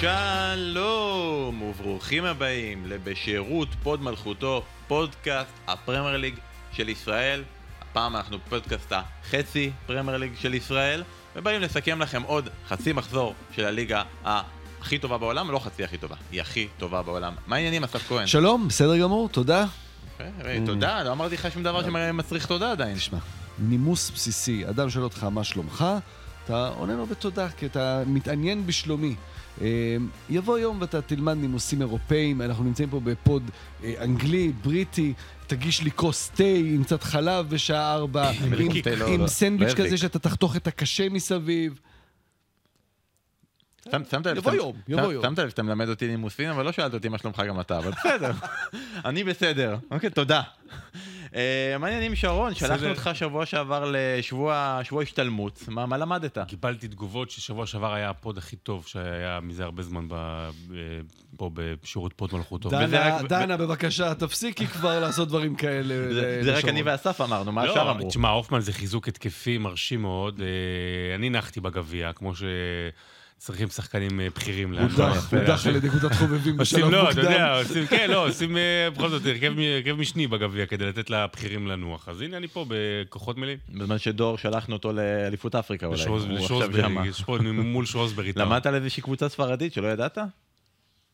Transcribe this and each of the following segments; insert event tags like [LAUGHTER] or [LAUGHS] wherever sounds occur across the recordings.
שלום וברוכים הבאים לבשירות פוד מלכותו, פודקאסט הפרמייר ליג של ישראל. הפעם אנחנו בפודקאסט החצי פרמייר ליג של ישראל, ובאים לסכם לכם עוד חצי מחזור של הליגה הכי טובה בעולם, לא חצי הכי טובה, היא הכי טובה בעולם. מה העניינים, אסף כהן? שלום, בסדר גמור, תודה. אה, תודה, לא אמרתי לך שום דבר שמצריך תודה עדיין. תשמע, נימוס בסיסי, אדם שואל אותך מה שלומך, אתה עונה לו בתודה, כי אתה מתעניין בשלומי. אה, יבוא יום ואתה תלמד נימוסים אירופאים, אנחנו נמצאים פה בפוד אה, אנגלי, בריטי, תגיש לי כוס תה עם קצת חלב בשעה ארבע, [COUGHS] עם- לא, לא. סנדוויץ' לא כזה שאתה תחתוך את הקשה מסביב. שם- שמת לב, יבוא שאתה- יום, יבוא שם- יום. שמת לב שאתה מלמד אותי נימוסים, אבל לא שאלת אותי מה שלומך גם אתה, אבל בסדר. [LAUGHS] אני בסדר. אוקיי, תודה. אה, מה העניינים שרון? שלחנו. אותך שבוע שעבר לשבוע שבוע השתלמות. מה מה למדת? קיבלתי תגובות ששבוע שעבר היה הפוד הכי טוב שהיה מזה הרבה זמן ב, ב, פה בשירות פוד מלכותו. דנה, בבקשה, תפסיקי כבר לעשות דברים כאלה. זה ל- זה רק. אני ואסף אמרנו, מה השאר לא, אמרו? תשמע, הופמן זה חיזוק התקפי מרשים מאוד. אה, אני נחתי בגביע, כמו שצריכים שחקנים אה, בכירים. הודח, להנחה. הודח על ידי [LAUGHS] קבוצת חובבים עושים, בשלב לא, אתה מוקדם. יודע, עושים, כן, לא, עושים אה, בכל זאת הרכב משני בגביע כדי לתת לבכירים לנוח. אז הנה אני פה בכוחות מלאים. בזמן שדור שלחנו אותו לאליפות אפריקה אולי. לשרוזברי, [LAUGHS] מול שרוזברי. למדת על איזושהי קבוצה ספרדית שלא ידעת?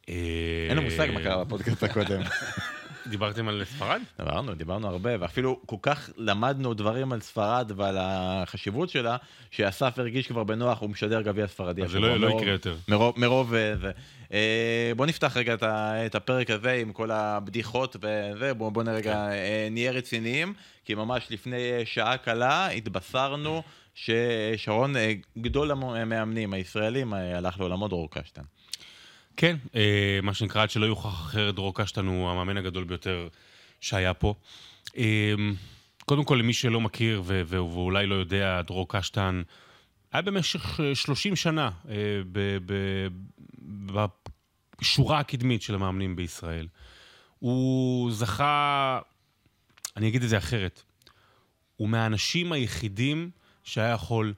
אה, אין לו מושג מה קרה בפודקאסט הקודם. [LAUGHS] דיברתם על ספרד? דיברנו, דיברנו הרבה, ואפילו כל כך למדנו דברים על ספרד ועל החשיבות שלה, שאסף הרגיש כבר בנוח, הוא משדר גביע ספרדי. אז זה לא- לא יקרה יותר. מרוב, מרוב אה, זה. אה, בוא נפתח רגע את, הפרק הזה עם כל הבדיחות וזה, בוא, בוא נראה רגע, אה, נהיה רציניים, כי ממש לפני שעה קלה התבשרנו ששרון, גדול המאמנים הישראלים, הלך לעולמו דרור קשטן. כן, אה, מה שנקרא, עד שלא יוכח אחרת, דרור קשטן הוא המאמן הגדול ביותר שהיה פה. אה, קודם כל, למי שלא מכיר ו- ואולי לא יודע, דרור קשטן היה במשך אה, 30 שנה אה, ב- בשורה הקדמית של המאמנים בישראל. הוא זכה, אני אגיד את זה אחרת, הוא מהאנשים היחידים שהיה יכול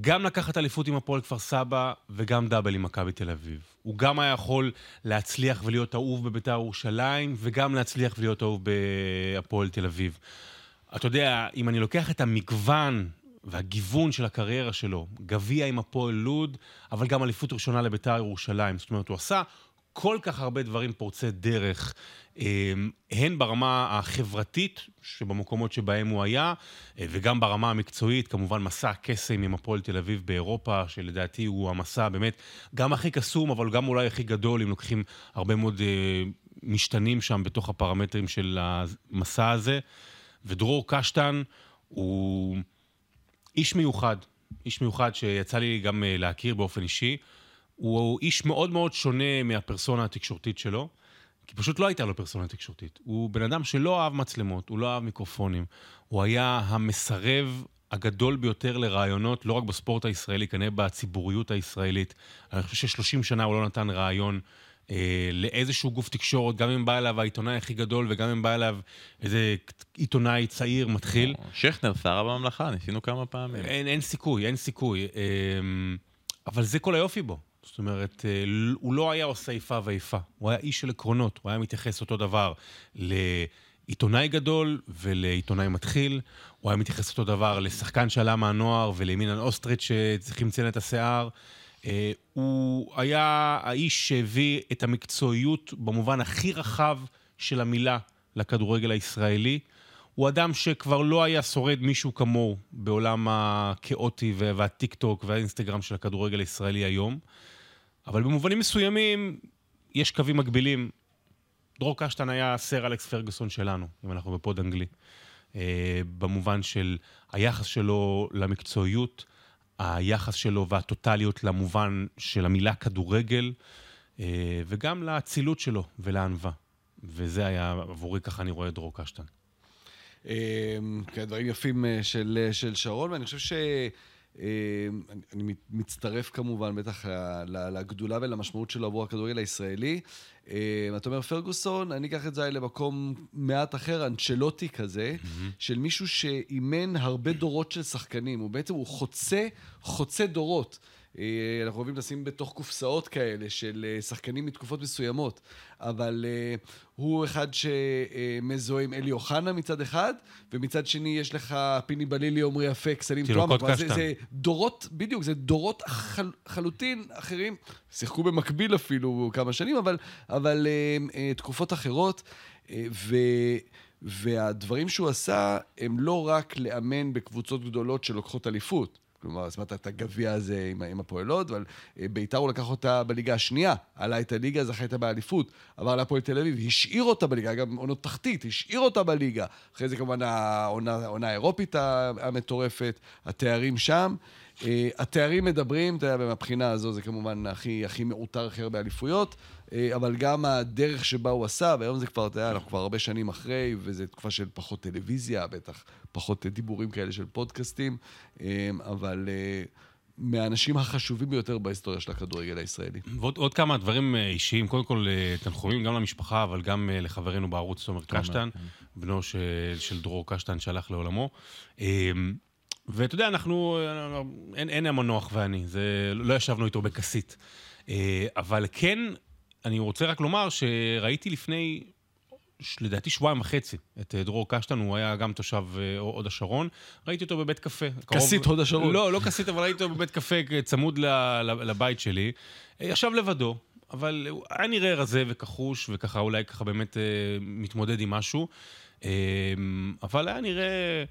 גם לקחת אליפות עם הפועל כפר סבא וגם דאבל עם מכבי תל אביב. הוא גם היה יכול להצליח ולהיות אהוב בביתר ירושלים וגם להצליח ולהיות אהוב בהפועל תל אביב. אתה יודע, אם אני לוקח את המגוון והגיוון של הקריירה שלו, גביע עם הפועל לוד, אבל גם אליפות ראשונה לביתר ירושלים. זאת אומרת, הוא עשה כל כך הרבה דברים פורצי דרך, הן ברמה החברתית, שבמקומות שבהם הוא היה, אה, וגם ברמה המקצועית, כמובן מסע הקסם עם הפועל תל אביב באירופה, שלדעתי הוא המסע באמת גם הכי קסום, אבל גם אולי הכי גדול, אם לוקחים הרבה מאוד אה, משתנים שם בתוך הפרמטרים של המסע הזה. ודרור קשטן הוא איש מיוחד, איש מיוחד שיצא לי גם אה, להכיר באופן אישי. הוא איש מאוד מאוד שונה מהפרסונה התקשורתית שלו, כי פשוט לא הייתה לו פרסונה תקשורתית. הוא בן אדם שלא אהב מצלמות, הוא לא אהב מיקרופונים. הוא היה המסרב הגדול ביותר לרעיונות, לא רק בספורט הישראלי, כנראה בציבוריות הישראלית. אני חושב ש-30 שנה הוא לא נתן רעיון אה, לאיזשהו גוף תקשורת, גם אם בא אליו העיתונאי הכי גדול וגם אם בא אליו איזה עיתונאי צעיר מתחיל. שכנר, שרה בממלכה, ניסינו כמה פעמים. אין, אין סיכוי, אין סיכוי. אמ, אבל זה כל היופי בו. זאת אומרת, אה, הוא לא היה עושה איפה ואיפה. הוא היה איש של עקרונות. הוא היה מתייחס אותו דבר לעיתונאי גדול ולעיתונאי מתחיל. הוא היה מתייחס אותו דבר לשחקן שעלה מהנוער ולמינן אוסטריץ' שצריכים לציין את השיער. אה, הוא היה האיש שהביא את המקצועיות במובן הכי רחב של המילה לכדורגל הישראלי. הוא אדם שכבר לא היה שורד מישהו כמוהו בעולם הכאוטי והטיק טוק והאינסטגרם של הכדורגל הישראלי היום. אבל במובנים מסוימים יש קווים מקבילים. דרור קשטן היה סר אלכס פרגוסון שלנו, אם אנחנו בפוד אנגלי. אה, במובן של היחס שלו למקצועיות, היחס שלו והטוטליות למובן של המילה כדורגל, אה, וגם לאצילות שלו ולענווה. וזה היה עבורי, ככה אני רואה את דרור קשטן. אמ, כן, דברים יפים אה, של, של שרון, ואני חושב ש... אני, מצטרף כמובן בטח לגדולה ולמשמעות שלו עבור הכדורגל הישראלי. אמ, אתה אומר פרגוסון, אני אקח את זה למקום מעט אחר, אנצ'לוטי כזה, של מישהו שאימן הרבה דורות של שחקנים. הוא בעצם, הוא חוצה, חוצה דורות. אה, אנחנו אוהבים לשים בתוך קופסאות כאלה של אה, שחקנים מתקופות מסוימות, אבל אה, הוא אחד שמזוהה עם אלי אוחנה מצד אחד, ומצד שני יש לך פיני בלילי, עמרי אפק, סלים תינוקות טועמה. זה. זה דורות, בדיוק, זה דורות חל, חלוטין אחרים, שיחקו במקביל אפילו כמה שנים, אבל, אבל תקופות אחרות, ו... והדברים שהוא עשה הם לא רק לאמן בקבוצות גדולות שלוקחות אליפות. כלומר, אומרת, את הגביע הזה עם, עם הפועל לוד, אבל אה, ביתר הוא לקח אותה בליגה השנייה, עלה את הליגה, זכה איתה באליפות, עבר להפועל תל אביב, השאיר אותה בליגה, גם עונות תחתית, השאיר אותה בליגה. אחרי זה כמובן העונה האירופית המטורפת, התארים שם. אה, התארים מדברים, אתה יודע, מהבחינה הזו זה כמובן הכי, הכי מעוטר הכי הרבה אליפויות, אבל גם הדרך שבה הוא עשה, והיום זה כבר, אתה יודע, אנחנו כבר הרבה שנים אחרי, וזו תקופה של פחות טלוויזיה, בטח פחות דיבורים כאלה של פודקאסטים, אה, אבל אה, מהאנשים החשובים ביותר בהיסטוריה של הכדורגל הישראלי. ועוד עוד כמה דברים אה, אישיים, קודם כל אה, תנחומים גם למשפחה, אבל גם אה, לחברנו בערוץ תומר קשטן, בנו של, של דרור קשטן שהלך לעולמו. אה, ואתה יודע, אנחנו, אה, אין, אין המנוח ואני, זה, לא ישבנו איתו בכסית. אה, אבל כן, אני רוצה רק לומר שראיתי לפני, לדעתי שבועיים וחצי, את אה, דרור קשטן, הוא היה גם תושב אה, הוד השרון, ראיתי אותו בבית קפה. קרוב- כסית הוד השרון. לא, לא כסית, אבל ראיתי אותו בבית קפה צמוד לבית שלי. אה, ישב לבדו, אבל היה נראה רזה וכחוש, וככה אולי ככה באמת אה, מתמודד עם משהו. אה, אבל היה נראה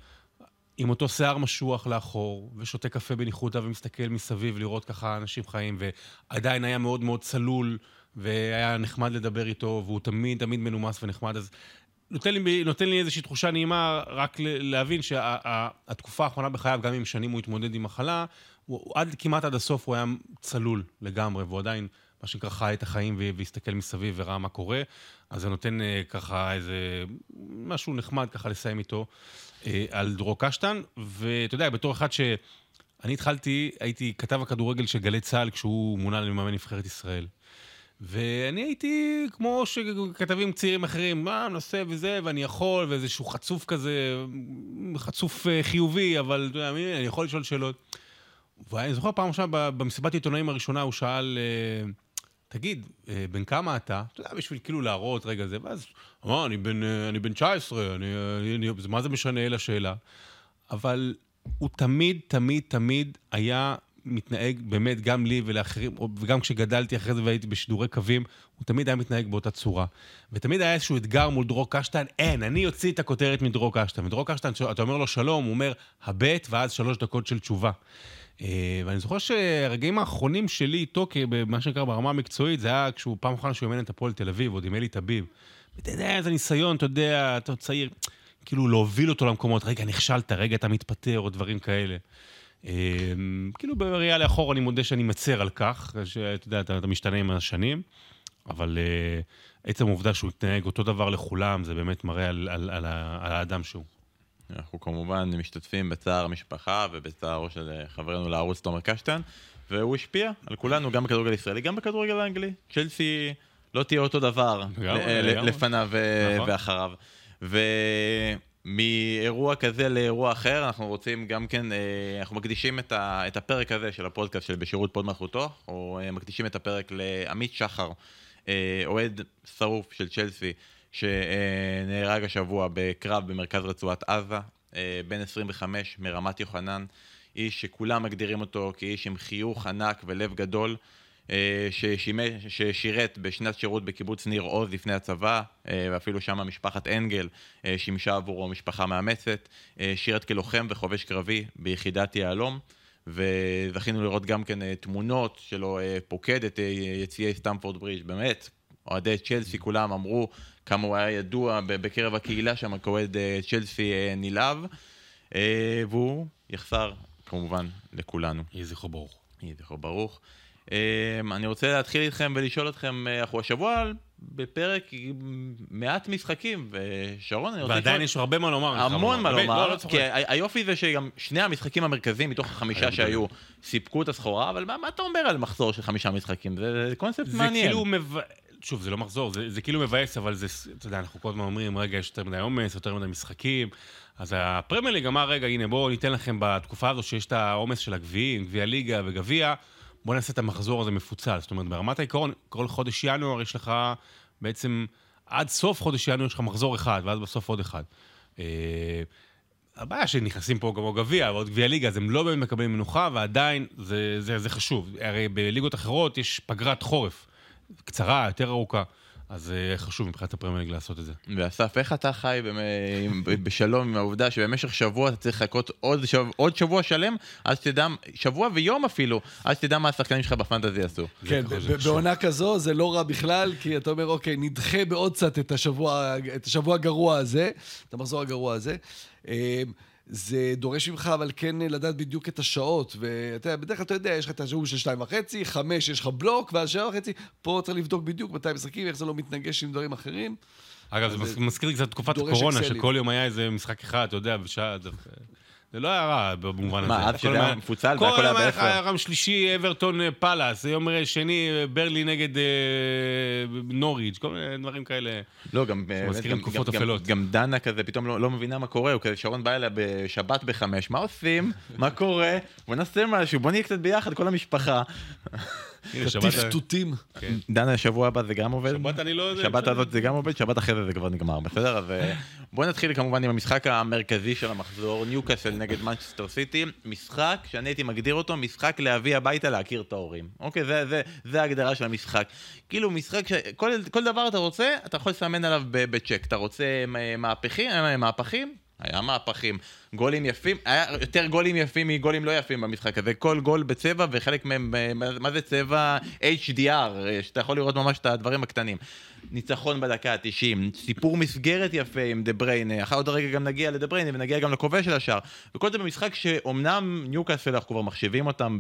עם אותו שיער משוח לאחור, ושותה קפה בניחותא ומסתכל מסביב לראות ככה אנשים חיים, ועדיין היה מאוד מאוד צלול, והיה נחמד לדבר איתו, והוא תמיד תמיד מנומס ונחמד, אז נותן לי, נותן לי איזושהי תחושה נעימה רק להבין שהתקופה האחרונה בחייו, גם אם שנים הוא התמודד עם מחלה, הוא, עד, כמעט עד הסוף הוא היה צלול לגמרי, והוא עדיין, מה שנקרא, חי את החיים והסתכל מסביב וראה מה קורה. אז זה נותן אה, ככה איזה משהו נחמד ככה לסיים איתו אה, על דרור קשטן, ואתה יודע, בתור אחד ש... אני התחלתי, הייתי כתב הכדורגל של גלי צה"ל כשהוא מונה למאמן נבחרת ישראל. ואני הייתי כמו שכתבים צעירים אחרים, מה, נושא וזה, ואני יכול, ואיזשהו חצוף כזה, חצוף אה, חיובי, אבל אתה יודע, אני יכול לשאול שאלות. ואני זוכר פעם ראשונה במסיבת עיתונאים הראשונה, הוא שאל, אה, תגיד, אה, בן כמה אתה? אתה יודע, בשביל כאילו להראות רגע זה, ואז, אמר, אני בן, אני בן 19, אני, אני, מה זה משנה אל השאלה? אבל הוא תמיד, תמיד, תמיד היה מתנהג, באמת, גם לי ולאחרים, וגם כשגדלתי אחרי זה והייתי בשידורי קווים, הוא תמיד היה מתנהג באותה צורה. ותמיד היה איזשהו אתגר מול דרור קשטן, אין, אני אוציא את הכותרת מדרור קשטן. ודרור קשטן, אתה אומר לו שלום, הוא אומר, הבט, ואז שלוש דקות של תשובה. אה, ואני זוכר שהרגעים האחרונים שלי איתו, מה שנקרא ברמה המקצועית, זה היה כשהוא פעם אחרונה שהוא אימן את הפועל תל אביב, עוד עם אלי טביב. ואתה יודע, איזה ניסיון, אתה יודע, אתה צעיר, כאילו להוביל אותו למקומות, רגע, נכשלת, רגע, אתה מתפטר, או דברים כאלה. אה, כאילו בראייה לאחור אני מודה שאני מצר על כך, שאתה יודע, אתה, אתה משתנה עם השנים, אבל אה, עצם העובדה שהוא התנהג אותו דבר לכולם, זה באמת מראה על, על, על, על האדם שהוא. אנחנו כמובן משתתפים בצער המשפחה ובצערו של אה, חברנו לערוץ תומר קשטן, והוא השפיע על כולנו, גם בכדורגל הישראלי, גם בכדורגל האנגלי. צ'לסי לא תהיה אותו דבר ל- ל- לגמרי. לפניו ו- ומאירוע כזה לאירוע אחר, אנחנו רוצים גם כן, אה, אנחנו מקדישים את ה- את הפרק הזה של הפודקאסט של בשירות פוד מלכותו, או אה, מקדישים את הפרק לעמית שחר, אה, אוהד שרוף של צ'לסי, שנהרג השבוע בקרב במרכז רצועת עזה, בן 25 מרמת יוחנן, איש שכולם מגדירים אותו כאיש עם חיוך ענק ולב גדול, ששימש, ששירת בשנת שירות בקיבוץ ניר עוז לפני הצבא, אה, ואפילו שם משפחת אנגל אה, שימשה עבורו משפחה מאמצת, אה, שירת כלוחם וחובש קרבי ביחידת יהלום. וזכינו לראות גם כן אה, תמונות שלו אה, פוקד את אה, יציאי סטמפורד ברידג', באמת, אוהדי צ'לסי כולם אמרו כמה הוא היה ידוע בקרב הקהילה שם כאוהד אה, צ'לסי אה, נלהב, אה, והוא יחסר כמובן לכולנו. יהי זכרו ברוך. יהי זכרו ברוך. אה, אני רוצה להתחיל איתכם ולשאול אתכם, אה, אנחנו השבוע בפרק מעט משחקים, ושרון, אני רוצה ועדיין יש הרבה מה לומר. המון מה לא, לומר, לא צוחק. כי היופי זה שגם שני המשחקים המרכזיים מתוך החמישה היו שהיו סיפקו את הסחורה, אבל מה אתה אומר על מחזור של חמישה משחקים? זה קונספט זה מעניין. כאילו. שוב, זה לא מחזור, זה, זה כאילו מבאס, אבל זה, אתה יודע, אנחנו כל הזמן אומרים, רגע, יש יותר מדי עומס, יותר מדי משחקים. אז הפרמייר ליג אמר, רגע, הנה, בואו ניתן לכם בתקופה הזו שיש את העומס של הגביעים, גביע ליגה וגביע, בוא נעשה את המחזור הזה מפוצל. זאת אומרת, ברמת העיקרון, כל חודש ינואר יש לך בעצם, עד סוף חודש ינואר יש לך מחזור אחד, ואז בסוף עוד אחד. אה, הבעיה שנכנסים פה גם גביע, ועוד גביע ליגה, אז הם לא באמת מקבלים מנוחה, ועדיין זה, זה, זה חשוב. הרי בליגות אחרות יש פגרת חורף, קצרה, יותר ארוכה. אז זה אה, חשוב מבחינת הפרמייר לעשות את זה. ואסף, איך אתה חי בשלום עם העובדה שבמשך שבוע אתה צריך לחכות עוד, שבוע, עוד שבוע שלם, אז תדע, שבוע ויום אפילו, אז תדע מה השחקנים שלך בפנטזי עשו. כן, בעונה כזו זה לא רע בכלל, כי אתה אומר, אוקיי, נדחה בעוד קצת את השבוע, את השבוע הגרוע הזה, את המחזור הגרוע הזה. אה, זה דורש ממך, אבל כן לדעת בדיוק את השעות. ואתה יודע, בדרך כלל אתה יודע, יש לך את השעון של שתיים וחצי, חמש יש לך בלוק, ואז שבע וחצי, פה צריך לבדוק בדיוק מתי משחקים, איך זה לא מתנגש עם דברים אחרים. אגב, זה מזכיר לי קצת תקופת הקורונה, שכל יום היה איזה משחק אחד, אתה יודע, בשעה... זה לא היה רע במובן הזה. מה, אז שזה היה מפוצל והכל היה באפר? כל יום היה שלישי אברטון אה, פאלאס, יום שני אה, ברנלי נגד אה, נוריץ', כל מיני דברים כאלה. לא, גם... מזכירים תקופות אפלות. גם דנה כזה פתאום לא, לא מבינה מה קורה, הוא כזה, שרון בא אליה בשבת בחמש, מה עושים? מה קורה? בוא נעשה משהו, בוא נהיה קצת ביחד, כל המשפחה. טפטוטים. כן. דנה, שבוע הבא זה גם עובד? שבת אני לא יודע. שבת הזאת זה גם עובד, שבת אחרי זה זה כבר נגמר, בסדר? אז בוא נתחיל כמובן עם המשחק המרכזי של המחזור, ניוקאסל נגד מנצ'סטר סיטי, משחק שאני הייתי מגדיר אותו, משחק להביא הביתה להכיר את ההורים. אוקיי, זה, זה, זה ההגדרה של המשחק. כאילו משחק שכל דבר אתה רוצה, אתה יכול לסמן עליו בצ'ק. אתה רוצה מהפכים, מהפכים? היה מהפכים. גולים יפים, היה יותר גולים יפים מגולים לא יפים במשחק הזה. כל גול בצבע וחלק מהם, מה זה צבע HDR, שאתה יכול לראות ממש את הדברים הקטנים. ניצחון בדקה ה-90, סיפור מסגרת יפה עם דה בריינה, אחר עוד רגע גם נגיע לדה בריינה ונגיע גם לכובש של השער. וכל זה במשחק שאומנם ניוקאסל אנחנו כבר מחשיבים אותם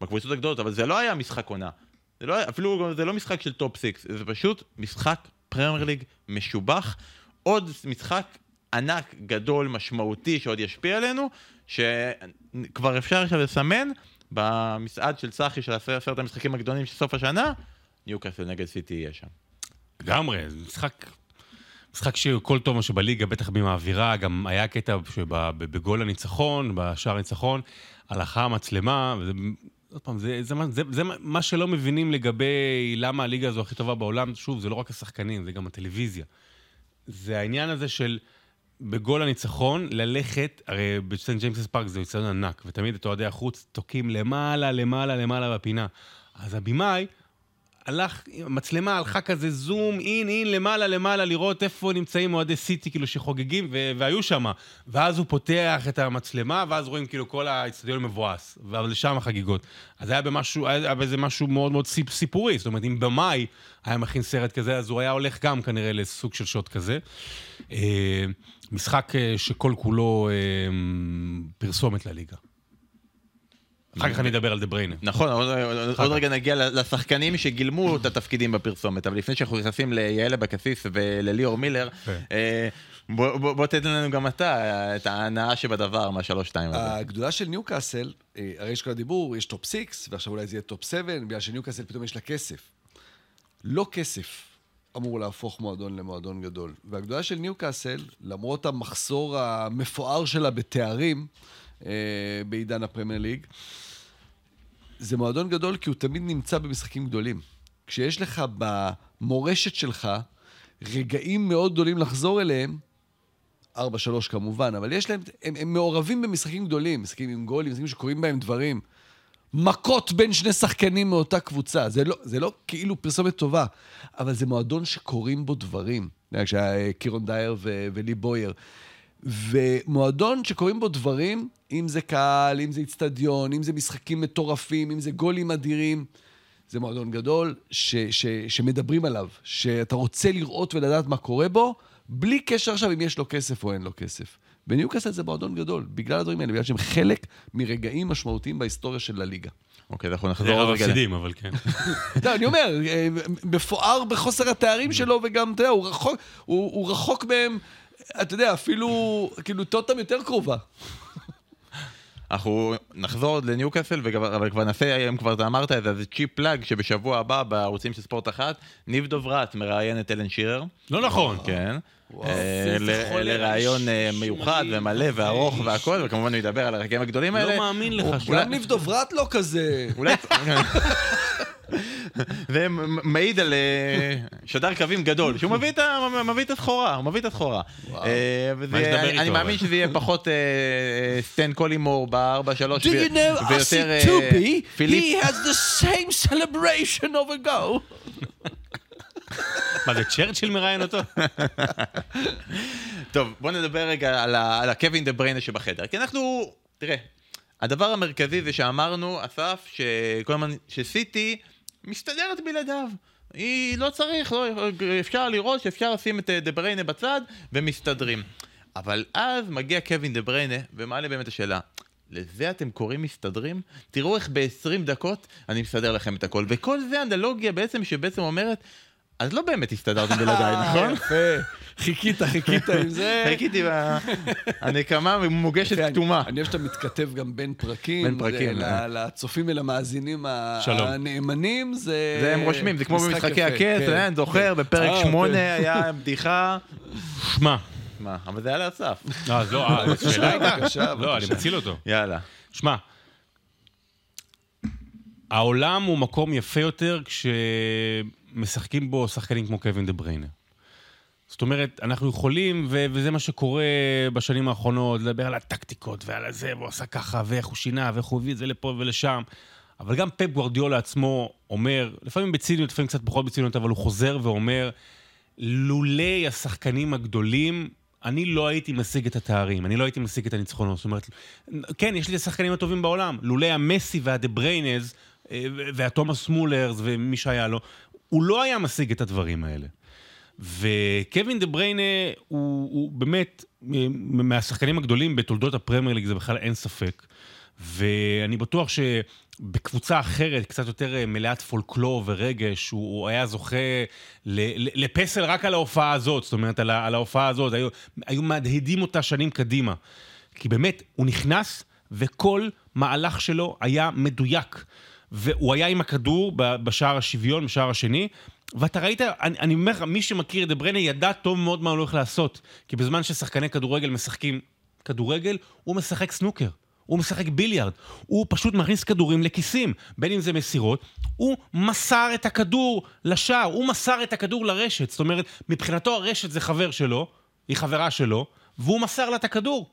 בקבוצות הגדולות, אבל זה לא היה משחק עונה. זה לא, אפילו זה לא משחק של טופ סיקס, זה פשוט משחק פרמייר ליג משובח. עוד משחק ענק, גדול, משמעותי, שעוד ישפיע עלינו, שכבר אפשר עכשיו לסמן במסעד של צחי של עשרת המשחקים הגדולים של סוף השנה, ניוקאסל נגד סיטי יהיה שם. לגמרי, זה משחק... משחק שכל טוב מה שבליגה, בטח עם האווירה, גם היה קטע שבגול הניצחון, בשער הניצחון, הלכה המצלמה, וזה, עוד פעם, זה, זה, זה, זה מה שלא מבינים לגבי למה הליגה הזו הכי טובה בעולם, שוב, זה לא רק השחקנים, זה גם הטלוויזיה. זה העניין הזה של בגול הניצחון, ללכת, הרי בסנט ג'יימסס פארק זה יצטדיון ענק, ותמיד את אוהדי החוץ תוקעים למעלה, למעלה, למעלה בפינה. אז הבמאי, הלך, המצלמה הלכה כזה זום, אין, אין, למעלה, למעלה, לראות איפה נמצאים אוהדי סיטי, כאילו, שחוגגים, והיו שם. ואז הוא פותח את המצלמה, ואז רואים כאילו כל האצטדיון מבואס. ולשם החגיגות. אז היה במשהו, היה בזה משהו מאוד מאוד סיפורי. זאת אומרת, אם במאי היה מכין סרט כזה, אז הוא היה הולך גם כנראה לסוג של שוט כזה. אה, משחק אה, שכל כולו אה, פרסומת לליגה. אחר כך אני אדבר על דה בריינה. נכון, עוד רגע נגיע לשחקנים שגילמו את התפקידים בפרסומת, אבל לפני שאנחנו נכנסים ליעל אבקסיס ולליאור מילר, כן. אה, בוא תתן לנו גם אתה את ההנאה שבדבר מהשלוש שתיים הזה. הגדולה של ניוקאסל, אה, הרי יש כל הדיבור, יש top six, ועכשיו אולי זה יהיה top seven, בגלל שניוקאסל פתאום יש לה כסף. לא כסף אמור להפוך מועדון למועדון גדול. והגדולה של ניוקאסל, למרות המחסור המפואר שלה בתארים, אה, בעידן הפרמייר ליג. זה מועדון גדול כי הוא תמיד נמצא במשחקים גדולים. כשיש לך במורשת שלך רגעים מאוד גדולים לחזור אליהם, 4-3 כמובן, אבל יש להם, הם, הם מעורבים במשחקים גדולים, משחקים עם גולים, משחקים שקורים בהם דברים. מכות בין שני שחקנים מאותה קבוצה. זה לא, זה לא כאילו פרסומת טובה, אבל זה מועדון שקורים בו דברים. כשהיה קירון דייר ו- ולי בויר. ומועדון שקורים בו דברים, אם זה קהל, אם זה איצטדיון, אם זה משחקים מטורפים, אם זה גולים אדירים, זה מועדון גדול ש, ש, שמדברים עליו, שאתה רוצה לראות ולדעת מה קורה בו, בלי קשר עכשיו אם יש לו כסף או אין לו כסף. בניוקאסל זה מועדון גדול, בגלל הדברים האלה, בגלל שהם חלק מרגעים משמעותיים בהיסטוריה של הליגה. אוקיי, אנחנו נחזור עוד רגע. זה אבל כן. [LAUGHS] לא, אני אומר, אה, מפואר בחוסר התארים שלו, וגם, אתה יודע, הוא רחוק מהם אתה יודע, אפילו, כאילו, טוטם יותר קרובה. אנחנו נחזור עוד לניוקאסל, אבל כבר נעשה, אם כבר אתה אמרת את זה, זה צ'יפ פלאג שבשבוע הבא בערוצים של ספורט אחת, ניב דוברת מראיין את אלן שירר. לא נכון. כן. אה, איזה ל- חולה, לראיון אה, מיוחד. ומלא וארוך והכל, וכמובן הוא ידבר על הרגעים הגדולים האלה. לא מאמין לך. גם ניב דוברת לא כזה. אולי... [LAUGHS] זה מ- מעיד על אה, שדר קווים גדול, שהוא מביא את הסחורה, הוא מביא את הסחורה. אני- מאמין? שזה יהיה פחות סטן קולימור ב-4-3 Do you know ויותר? פיליפ. He has the same celebration of a goal. מה זה, צ'רצ'יל מראיין אותו? טוב, בוא נדבר רגע על, הקווין דה בריינה שבחדר. כי אנחנו, תראה, הדבר המרכזי זה שאמרנו, אסף, שכל הזמן, שסיטי מסתדרת בלעדיו. היא לא צריך, לא, אפשר לראות שאפשר לשים את אה, דה בריינה בצד ומסתדרים. אבל אז מגיע קווין דה בריינה ומעלה באמת השאלה. לזה אתם קוראים מסתדרים? תראו איך ב-20 דקות אני מסדר לכם את הכל. וכל זה אנלוגיה בעצם שבעצם אומרת, אז לא באמת הסתדרתם בלעדיי, נכון? יפה. חיכית, חיכית עם זה. חיכיתי, הנקמה מוגשת כתומה. אני אוהב שאתה מתכתב גם בין פרקים. בין פרקים, אה. לצופים ולמאזינים. הנאמנים, זה... זה הם רושמים, זה כמו משחק במשחקי הכס, כן. אני זוכר, בפרק אה, 8 היה בדיחה. שמע. מה, אבל זה היה לאסף. אה, אז לא, אה, זו [LAUGHS] שאלה הייתה? לא, אני. מציל אותו. יאללה. שמע, העולם הוא מקום יפה יותר כשמשחקים בו שחקנים כמו קווין דה בריינה. זאת אומרת, אנחנו יכולים, ו- וזה מה שקורה בשנים האחרונות, לדבר על הטקטיקות ועל הזה, והוא עשה ככה, ואיך הוא שינה, ואיך הוא הביא את זה לפה ולשם. אבל גם פפ גוורדיולה עצמו אומר, לפעמים בציניות, לפעמים קצת פחות בציניות, אבל הוא חוזר ואומר, לולי השחקנים הגדולים, אני לא הייתי משיג את התארים, אני לא הייתי משיג את הניצחונות. זאת אומרת, כן, יש לי את השחקנים הטובים בעולם. לולי המסי והדה בריינז, אה, והתומאס מולרס ומי שהיה לו, הוא לא היה משיג את הדברים האלה. וקווין דה בריינה הוא, הוא באמת מהשחקנים הגדולים בתולדות הפרמייר ליג, זה בכלל אין ספק. ואני בטוח שבקבוצה אחרת, קצת יותר אה, מלאת פולקלור ורגש, הוא, היה זוכה לפסל רק על ההופעה הזאת, זאת אומרת, על, על ההופעה הזאת, היו, היו מהדהדים אותה שנים קדימה. כי באמת, הוא נכנס, וכל מהלך שלו היה מדויק. והוא היה עם הכדור בשער השוויון, בשער השני, ואתה ראית, אני, אני אומר לך, מי שמכיר את דה בריינה ידע טוב מאוד מה הוא הולך לעשות. כי בזמן ששחקני כדורגל משחקים כדורגל, הוא משחק סנוקר. הוא משחק ביליארד, הוא פשוט מכניס כדורים לכיסים, בין אם זה מסירות, הוא מסר את הכדור לשער, הוא מסר את הכדור לרשת, זאת אומרת, מבחינתו הרשת זה חבר שלו, היא חברה שלו, והוא מסר לה את הכדור.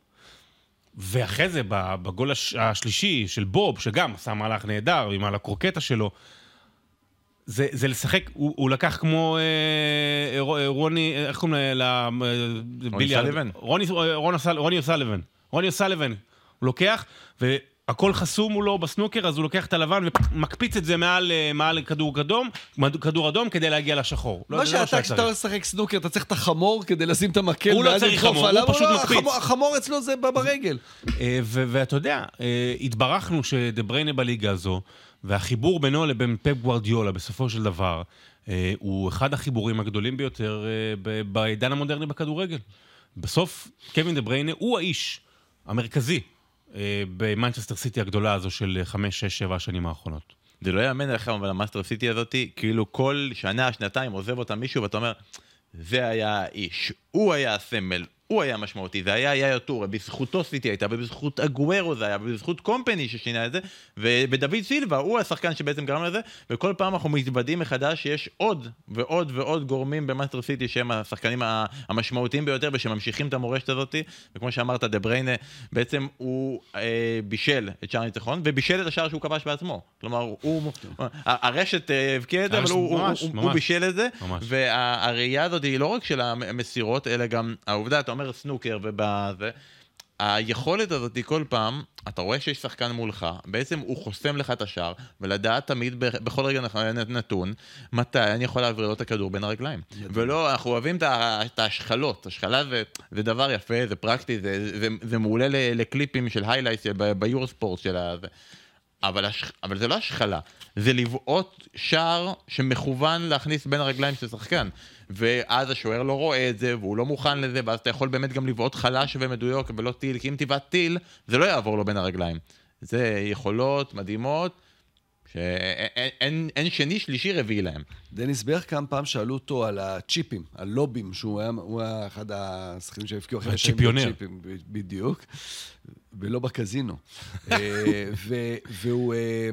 ואחרי זה, בגול הש- השלישי של בוב, שגם עשה מהלך נהדר עם על הקרוקטה שלו, זה, זה לשחק, הוא, הוא לקח כמו אה, רו- רוני, איך קוראים ל... ל- ביליארד? סליבן? רוני, רוני, רוני. רוני אוסליבן. הוא לוקח, והכל חסום מולו בסנוקר, אז הוא לוקח את הלבן ומקפיץ את זה מעל, אה, מעל כדור אדום, כדור אדום כדי להגיע לשחור. לא, מה לא שאתה, כשאתה לשחק סנוקר, אתה צריך את החמור כדי לשים את המקל. הוא לא צריך חמור, הוא פשוט לא, מקפיץ. החמור- החמור אצלו זה ב- ברגל. אה, ואתה יודע, אה, התברכנו שדה בריינה בליגה הזו, והחיבור בינו לבין פפ גוורדיולה בסופו של דבר, הוא אחד החיבורים הגדולים ביותר בעידן המודרני בכדורגל. בסוף, קווין דה בריינה הוא האיש המרכזי במנצ'סטר סיטי הגדולה הזו של חמש, שש, שבע השנים האחרונות. זה לא יאמן עליכם, אבל המנצ'סטר סיטי הזאתי, כאילו כל שנה, שנתיים עוזב אותה מישהו, ואתה אומר, זה היה האיש, הוא היה הסמל, הוא היה משמעותי, זה היה יאיא טורה, בזכותו סיטי הייתה, ובזכות אגוארו זה היה, ובזכות קומפני ששינה את זה, ודוד סילבה, הוא השחקן שבעצם גרם לזה, וכל פעם אנחנו מתוודעים מחדש שיש עוד ועוד ועוד גורמים במנצ'סטר סיטי שהם השחקנים המשמעותיים ביותר, ושממשיכים את המורשת הזאת, וכמו שאמרת, דה בריינה, בעצם הוא אה, בישל את שער הניצחון, ובישל את השער שהוא כבש בעצמו. כלומר, הוא, הרשת אה, הבקיע את זה, אבל הוא, ממש, הוא, ממש. הוא בישל את זה, ממש. והראייה הזאת היא לא רק של המסירות, אלא גם העובדה, אתה אומר סנוקר ובזה, היכולת הזאת היא כל פעם, אתה רואה שיש שחקן מולך, בעצם הוא חוסם לך את השער, ולדעת תמיד בכל רגע נתון, מתי אני יכול להעביר לו את הכדור בין הרגליים. ולא, אנחנו אוהבים את ה- את ההשחלות, השחלה זה, זה דבר יפה, זה פרקטי, זה, זה, זה מעולה ל- לקליפים של highlights ביורוספורט של ה... זה. אבל, הש... אבל זה לא השחלה, זה לבעוט שער שמכוון להכניס בין הרגליים של שחקן. ואז השוער לא רואה את זה, והוא לא מוכן לזה, ואז אתה יכול באמת גם לבעוט חלש ומדויק ולא טיל, כי אם תבעט טיל, זה לא יעבור לו בין הרגליים. זה יכולות מדהימות, שאין אין, אין שני, שלישי, רביעי להם. דניס ברקאם, פעם שאלו אותו על הצ'יפים, על לובים, שהוא היה, היה אחד השחקנים אחרי השנים בצ'יפים, בדיוק, ולא בקזינו. [LAUGHS] אה, והוא, אה,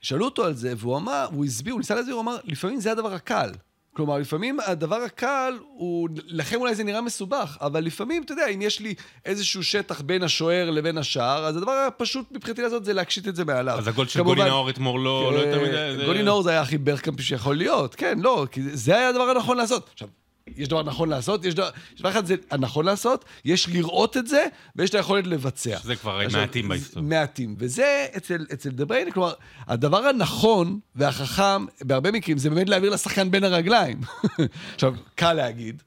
שאלו אותו על זה, והוא אמר, הוא הסביר, הוא ניסה להסביר, הוא אמר, לפעמים זה הדבר הקל. כלומר, לפעמים הדבר הקל הוא, לכם אולי זה נראה מסובך, אבל לפעמים, אתה יודע, אם יש לי איזשהו שטח בין השוער לבין השער, אז הדבר הפשוט מבחינתי לעשות זה להקשיט את זה מעליו. אז הגול של גולי נאור אתמול לא, לא יותר מדי... גולי נאור זה היה הכי ברקאמפי שיכול להיות, כן, לא, כי זה היה הדבר הנכון לעשות. עכשיו, יש דבר נכון לעשות, יש דבר, יש דבר אחד זה הנכון לעשות, יש לראות את זה, ויש את היכולת לבצע. שזה כבר עכשיו, מעטים בהיסטוריה. מעטים. וזה אצל, אצל דה בריינה, כלומר, הדבר הנכון והחכם, בהרבה מקרים, זה באמת להעביר לשחקן בין הרגליים. [LAUGHS] עכשיו, קל להגיד.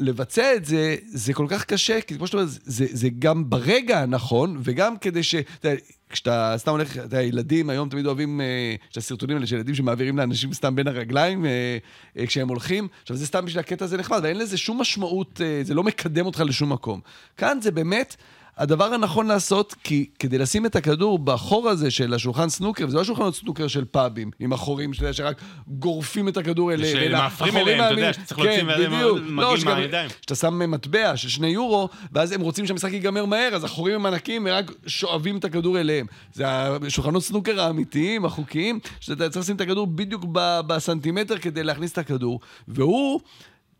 לבצע את זה, זה כל כך קשה, כי כמו שאתה אומר, זה, זה גם ברגע הנכון, וגם כדי ש... אתה יודע, כשאתה סתם הולך, אתה יודע, ילדים היום תמיד אוהבים, אה, יש את הסרטונים האלה של ילדים שמעבירים לאנשים סתם בין הרגליים אה, אה, כשהם הולכים. עכשיו, זה סתם בשביל הקטע הזה נחמד, ואין לזה שום משמעות, זה לא מקדם אותך לשום מקום. כאן זה באמת... הדבר הנכון לעשות, כי כדי לשים את הכדור בחור הזה של השולחן סנוקר, וזה לא שולחנות סנוקר של פאבים, עם החורים שאתה יודע, שרק גורפים את הכדור אליהם. שמאפרים אליהם, אתה יודע, שצריך להוציא כן, מגעיל לא, מהידיים. שאתה שם מטבע של שני יורו, ואז הם רוצים שהמשחק ייגמר מהר, אז החורים הם ענקים, הם רק שואבים את הכדור אליהם. זה השולחנות סנוקר האמיתיים, החוקיים, שאתה צריך לשים את הכדור בדיוק בסנטימטר כדי להכניס את הכדור, והוא...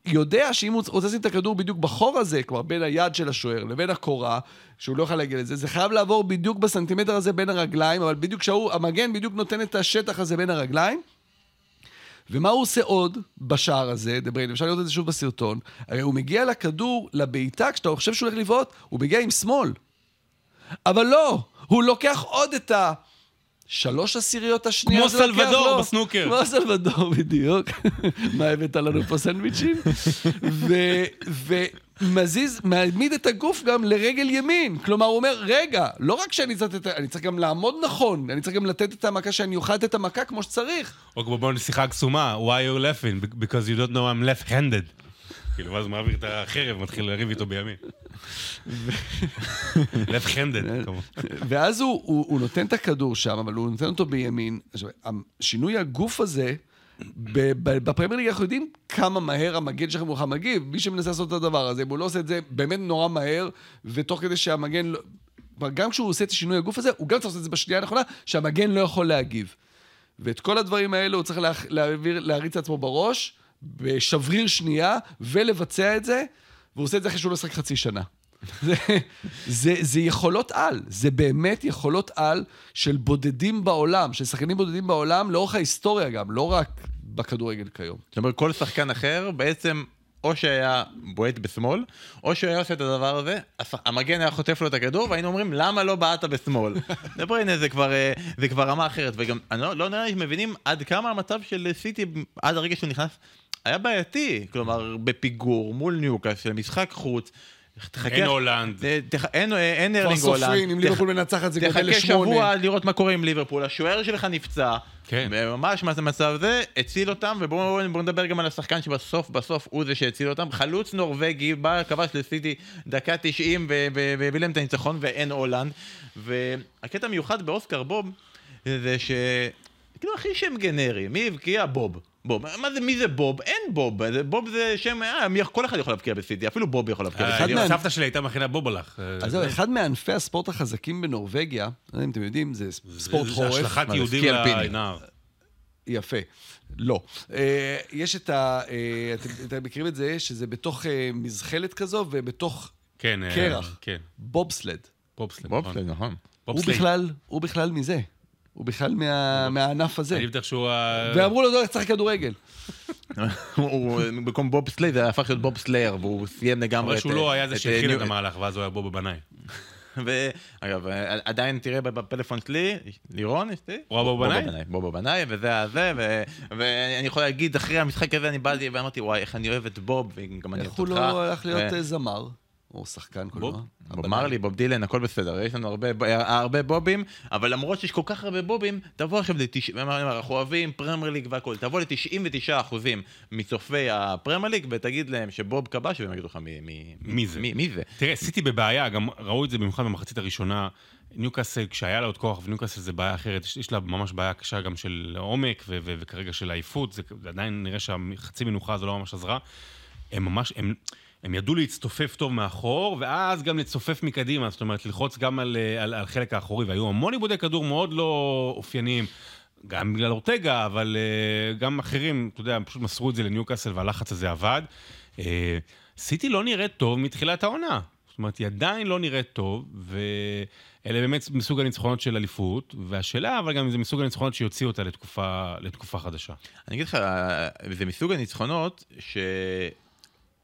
יודע שאם הוא רוצה לשים את הכדור בדיוק בחור הזה, כלומר בין היד של השוער לבין הקורה, שהוא לא יכול להגיע לזה, זה חייב לעבור בדיוק בסנטימטר הזה בין הרגליים, אבל בדיוק כשהוא, המגן בדיוק נותן את השטח הזה בין הרגליים. ומה הוא עושה עוד בשער הזה, דבריין, אפשר לראות את זה שוב בסרטון, הרי הוא מגיע לכדור, לבעיטה, כשאתה חושב שהוא הולך לבעוט, הוא מגיע עם שמאל. אבל לא, הוא לוקח עוד את ה... שלוש עשיריות השנייה. כמו סלבדור בסנוקר. כמו סלבדור, בדיוק. [LAUGHS] מה הבאת לנו פה סנדוויצ'ים? ומזיז, מעמיד את הגוף גם לרגל ימין. כלומר, הוא אומר, רגע, לא רק שאני צריך, אני צריך גם לעמוד נכון, אני צריך גם לתת את המכה, שאני אוכל לתת את המכה כמו שצריך. או כמו בוא נשיחה קסומה, why are you laughing? Because you don't know I'm left-handed. כאילו, ואז מעביר את החרב, מתחיל לריב איתו בימין. לב חנדד, כמובן. ואז הוא, הוא, הוא נותן את הכדור שם, אבל הוא נותן אותו בימין. עכשיו, שינוי הגוף הזה, בפרמייר ליג אנחנו יודעים כמה מהר המגן שלכם הוא מגיב. מי שמנסה לעשות את הדבר הזה, אם הוא לא עושה את זה באמת נורא מהר, ותוך כדי שהמגן... לא... גם כשהוא עושה את שינוי הגוף הזה, הוא גם צריך לעשות את זה בשנייה הנכונה, שהמגן לא יכול להגיב. ואת כל הדברים האלה הוא צריך להעביר, להריץ לעצמו בראש, בשבריר שנייה, ולבצע את זה, והוא עושה את זה אחרי שהוא לא שחק חצי שנה. [LAUGHS] זה, זה, זה יכולות על, זה באמת יכולות על של בודדים בעולם, של שחקנים בודדים בעולם לאורך ההיסטוריה גם, לא רק בכדורגל כיום. זאת אומרת, כל שחקן אחר בעצם או שהיה בועט בשמאל, או שהיה עושה את הדבר הזה, המגן היה חוטף לו את הכדור, והיינו אומרים, למה לא בעטת בשמאל? [LAUGHS] דבריינה זה כבר, אה, זה כבר רמה אחרת, וגם, אני לא, לא נראה לי שמבינים עד כמה המצב של סיטי, עד הרגע שהוא נכנס, היה בעייתי, כלומר, בפיגור, מול ניוקאסל, משחק חוץ. אין הולנד. אין ארלינג הולנד. כבר סופרים, אם ליברפול מנצחת זה גודל לשמונה. תחכה שבוע לראות מה קורה עם ליברפול. השוער שלך נפצע. כן. וממש מה זה מצב זה, הציל אותם, ובואו נדבר גם על השחקן שבסוף בסוף הוא זה שהציל אותם. חלוץ נורבגי, בא, כבש לסיטי דקה 90 והביא להם את הניצחון ואין הולנד. והקטע המיוחד באוסקר בוב זה ש... כאילו הכי שם גנרי, מי הבקיע? בוב. בוב. מה זה, מי זה בוב? אין בוב. בוב זה שם, אה, כל אחד יכול להבקיע בסיטי, אפילו בוב יכול להבקיע בסיטי. סבתא שלי הייתה מכינה בוב הלך. אז זהו, אחד מענפי הספורט החזקים בנורבגיה, לא יודע אם אתם יודעים, זה ספורט חורף. זה השלכת יהודים לנהר. יפה. לא. אה, יש את ה... אה, אתם מכירים את זה, שזה בתוך אה, מזחלת כזו ובתוך כן, קרח. כן. בובסלד. bobsled, bobsled, נכון. נכון. הוא בכלל מזה. הוא בכלל מהענף הזה. אני בטח שהוא... ואמרו לו, לא, צריך כדורגל. [LAUGHS] במקום bobsleigh זה הפך להיות bob slayer, והוא סיים לגמרי את... אבל שהוא לא היה זה שהתחיל את המהלך, ואז הוא היה בוב הבנאי. [LAUGHS] ואגב, עדיין תראה בפלאפון שלי, לירון, אשתי, בוב בנאי, בוב בנאי, וזה הזה, ואני יכול להגיד, אחרי המשחק הזה אני באתי ואמרתי, וואי, איך אני אוהב את בוב, וגם אני אוהב אותך. איך הוא לא הלך להיות זמר? או שחקן קולנוע. בוב מרלי, בוב דילן, הכל בסדר, יש לנו הרבה, הרבה בובים, אבל למרות שיש כל כך הרבה בובים, תבוא עכשיו ל-90, אנחנו אוהבים פרמייר ליג והכל, תבוא ל-99% מצופי הפרמייר ליג ותגיד להם שבוב כבש, והם יגידו לך מי, מי, מי זה. מי, מי זה. תראה, סיטי בבעיה, גם ראו את זה במיוחד במחצית הראשונה. ניוקאסל, כשהיה לה עוד כוח, וניוקאסל זה בעיה אחרת, יש, יש לה ממש בעיה קשה גם של עומק, ו- ו- וכרגע של עייפות, זה, זה עדיין נראה שהחצי מנוחה הזו לא ממש עזרה. הם ממש, הם, הם ידעו להצטופף טוב מאחור, ואז גם לצופף מקדימה, זאת אומרת, ללחוץ גם על, על, על חלק האחורי, והיו המון עיבודי כדור מאוד לא אופייניים. גם בגלל אורטגה, אבל uh, גם אחרים, אתה יודע, פשוט מסרו את זה לניוקאסל והלחץ הזה עבד. Uh, סיטי לא נראית טוב מתחילת העונה. זאת אומרת, היא עדיין לא נראית טוב, ואלה באמת מסוג הניצחונות של אליפות, והשאלה, אבל גם זה מסוג הניצחונות שיוציאו אותה לתקופה, לתקופה חדשה. אני אגיד לך, זה מסוג הניצחונות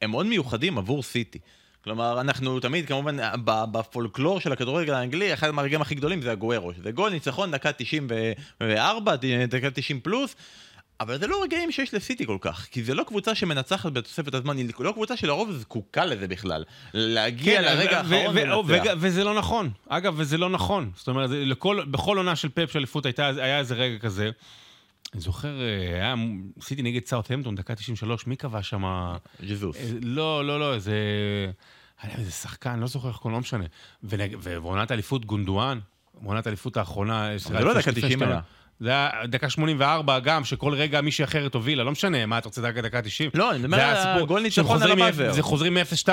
שהם מאוד מיוחדים עבור סיטי. כלומר, אנחנו תמיד, כמובן, בפולקלור של הכדורגל האנגלי, אחד מהרגעים הכי גדולים זה הגוארו, שזה גול ניצחון דקה 94, דקה 90 פלוס, אבל זה לא רגעים שיש לסיטי כל כך, כי זה לא קבוצה שמנצחת בתוספת הזמן, היא לא קבוצה שלרוב זקוקה לזה בכלל. להגיע כן, לרגע האחרון ולנצח. וזה לא נכון. אגב, וזה לא נכון. זאת אומרת, לכל, בכל עונה של פאפ של אליפות היה איזה רגע כזה. אני זוכר, אה, היה סיטי נגד סאוטהמפטון, דקה 93, מי קבע שם? ג'זוס. לא, לא, לא, איזה... היה איזה שחקן, לא זוכר איך קוראים, לא משנה. ועונת אליפות גונדואן, עונת אליפות האחרונה... זה לא דקה 90 היה. זה היה דקה 84 גם, שכל רגע מישהי אחרת הובילה, לא משנה, מה אתה רוצה דקה דקה 90? לא, אני מדבר על גול ניצחון על הבאזר. זה חוזרים מ-0-2.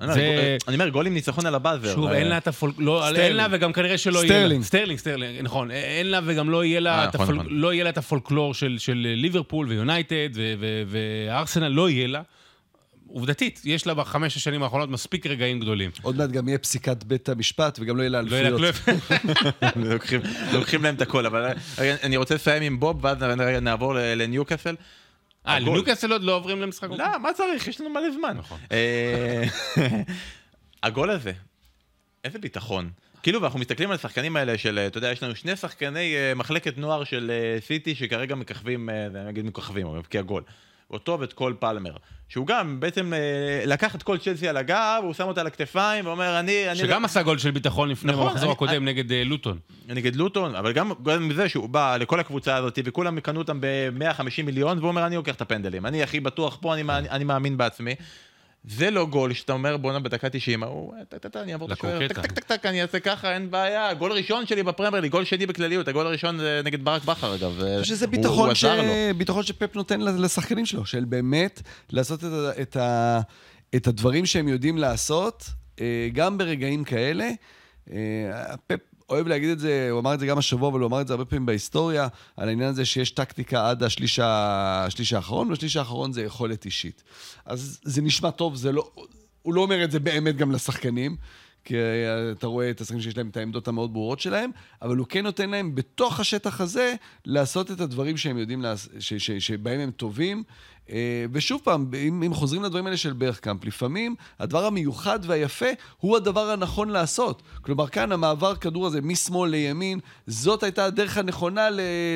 אני אומר, גול עם ניצחון על הבאזר. שוב, אין לה את הפול... לא, אין לה וגם כנראה שלא יהיה לה. סטרלינג. סטרלינג, נכון. אין לה וגם לא יהיה לה אה, נכון, נכון. לא את הפולקלור של ליברפול ויונייטד וארסנל, לא יהיה לה. עובדתית, יש לה בחמש השנים האחרונות מספיק רגעים גדולים. עוד מעט גם יהיה פסיקת בית המשפט, וגם לא יהיה לה. לא [LAUGHS] לוקחים להם את הכל, אבל אני רוצה לסיים עם בוב, ואז נעבור לניוקאסל. אה, לניוקאסל עוד לא עוברים למשחק? לא, מה צריך? יש לנו מלא זמן. נכון. אה, [LAUGHS] הגול הזה, איזה ביטחון. כאילו, ואנחנו מסתכלים על השחקנים האלה של, אתה יודע, יש לנו שני שחקני אה, מחלקת נוער של אה, סיטי שכרגע מככבים, נגיד מככבים, אבל מבקיע גול. אותו ואת כל פלמר. שהוא גם בעצם אה, לקח את כל צ'לסי על הגב, הוא שם אותה על הכתפיים ואומר אני... שגם אני... עשה גול של ביטחון לפני נכון, במחזור הקודם אני... נגד אה, לוטון. נגד לוטון, אבל גם, גם מזה שהוא בא לכל הקבוצה הזאת וכולם קנו אותם ב-150 מיליון והוא אומר אני לוקח את הפנדלים, אני הכי בטוח פה, אני, אני, אני מאמין בעצמי. זה לא גול שאתה אומר בואנה בדקה 90, הוא, טק אני אעבור את השוער, טק טק טק טק, אני אעשה ככה, אין בעיה, גול ראשון שלי בפרמייר ליג, גול שני בכלליות, הגול הראשון זה נגד ברק בכר אגב, אני חושב שזה ביטחון, ש... ביטחון שפפ נותן לשחקנים שלו, של באמת לעשות את, את, ה... את הדברים שהם יודעים לעשות, אה, גם ברגעים כאלה. אה, פפ אוהב להגיד את זה, הוא אמר את זה גם השבוע, אבל הוא אמר את זה הרבה פעמים בהיסטוריה, על העניין הזה שיש טקטיקה עד השליש, השליש האחרון, והשליש האחרון זה יכולת אישית. אז זה נשמע טוב, זה לא... הוא לא אומר את זה באמת גם לשחקנים, כי אתה רואה את השחקנים שיש להם את העמדות המאוד ברורות שלהם, אבל הוא כן נותן להם בתוך השטח הזה לעשות את הדברים שהם יודעים, לעש... ש... ש... שבהם הם טובים. אה, ושוב פעם, אם, אם חוזרים לדברים האלה של ברכקאמפ, לפעמים הדבר המיוחד והיפה הוא הדבר הנכון לעשות. כלומר, כאן המעבר כדור הזה משמאל לימין, זאת הייתה הדרך הנכונה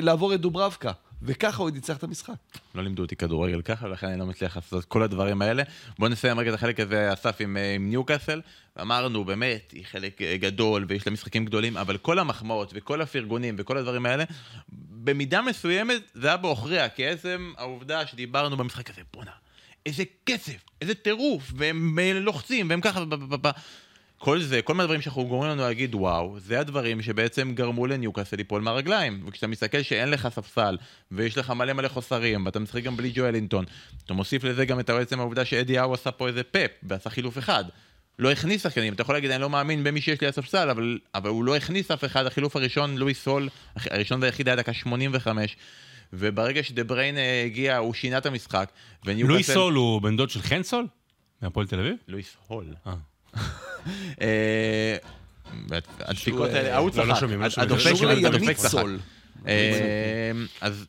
לעבור את דוברבקה. וככה הוא ניצח את המשחק. לא לימדו אותי כדורגל ככה, ולכן אני לא מצליח לעשות את כל הדברים האלה. בואו נסיים רגע את החלק הזה, אסף, עם, אה, עם ניוקאסל. אמרנו, באמת, היא חלק אה, גדול, ויש לה משחקים גדולים, אבל כל המחמאות וכל הפרגונים וכל הדברים האלה, במידה מסוימת זה היה בעוכריה, כי עצם העובדה שדיברנו במשחק הזה, בואנה, איזה כסף, איזה טירוף, והם לוחצים, והם ככה... כל זה, כל מיני דברים שאנחנו גורמים לנו להגיד וואו, זה הדברים שבעצם גרמו לניוקאסל ליפול מהרגליים. וכשאתה מסתכל שאין לך ספסל, ויש לך מלא מלא חוסרים, ואתה משחק גם בלי ג'ואלינטון, אתה מוסיף לזה גם את עצם העובדה שאדי האו עשה פה איזה פפ, ועשה חילוף אחד. לא הכניס שחקנים, אתה יכול להגיד אני לא מאמין במי שיש לי על הספסל, אבל, אבל הוא לא הכניס אף אחד, החילוף הראשון, לואיס סול, הראשון והיחיד היה דקה 85. וברגע שדה-בריין הגיע, הוא שינה את המשחק. לואיס סול הוא בן דוד של חן סול? מהפועל תל אביב? לואיס הול. אה. אה, הדפיקות האלה, ההוא צחק, הדופק צחק. אז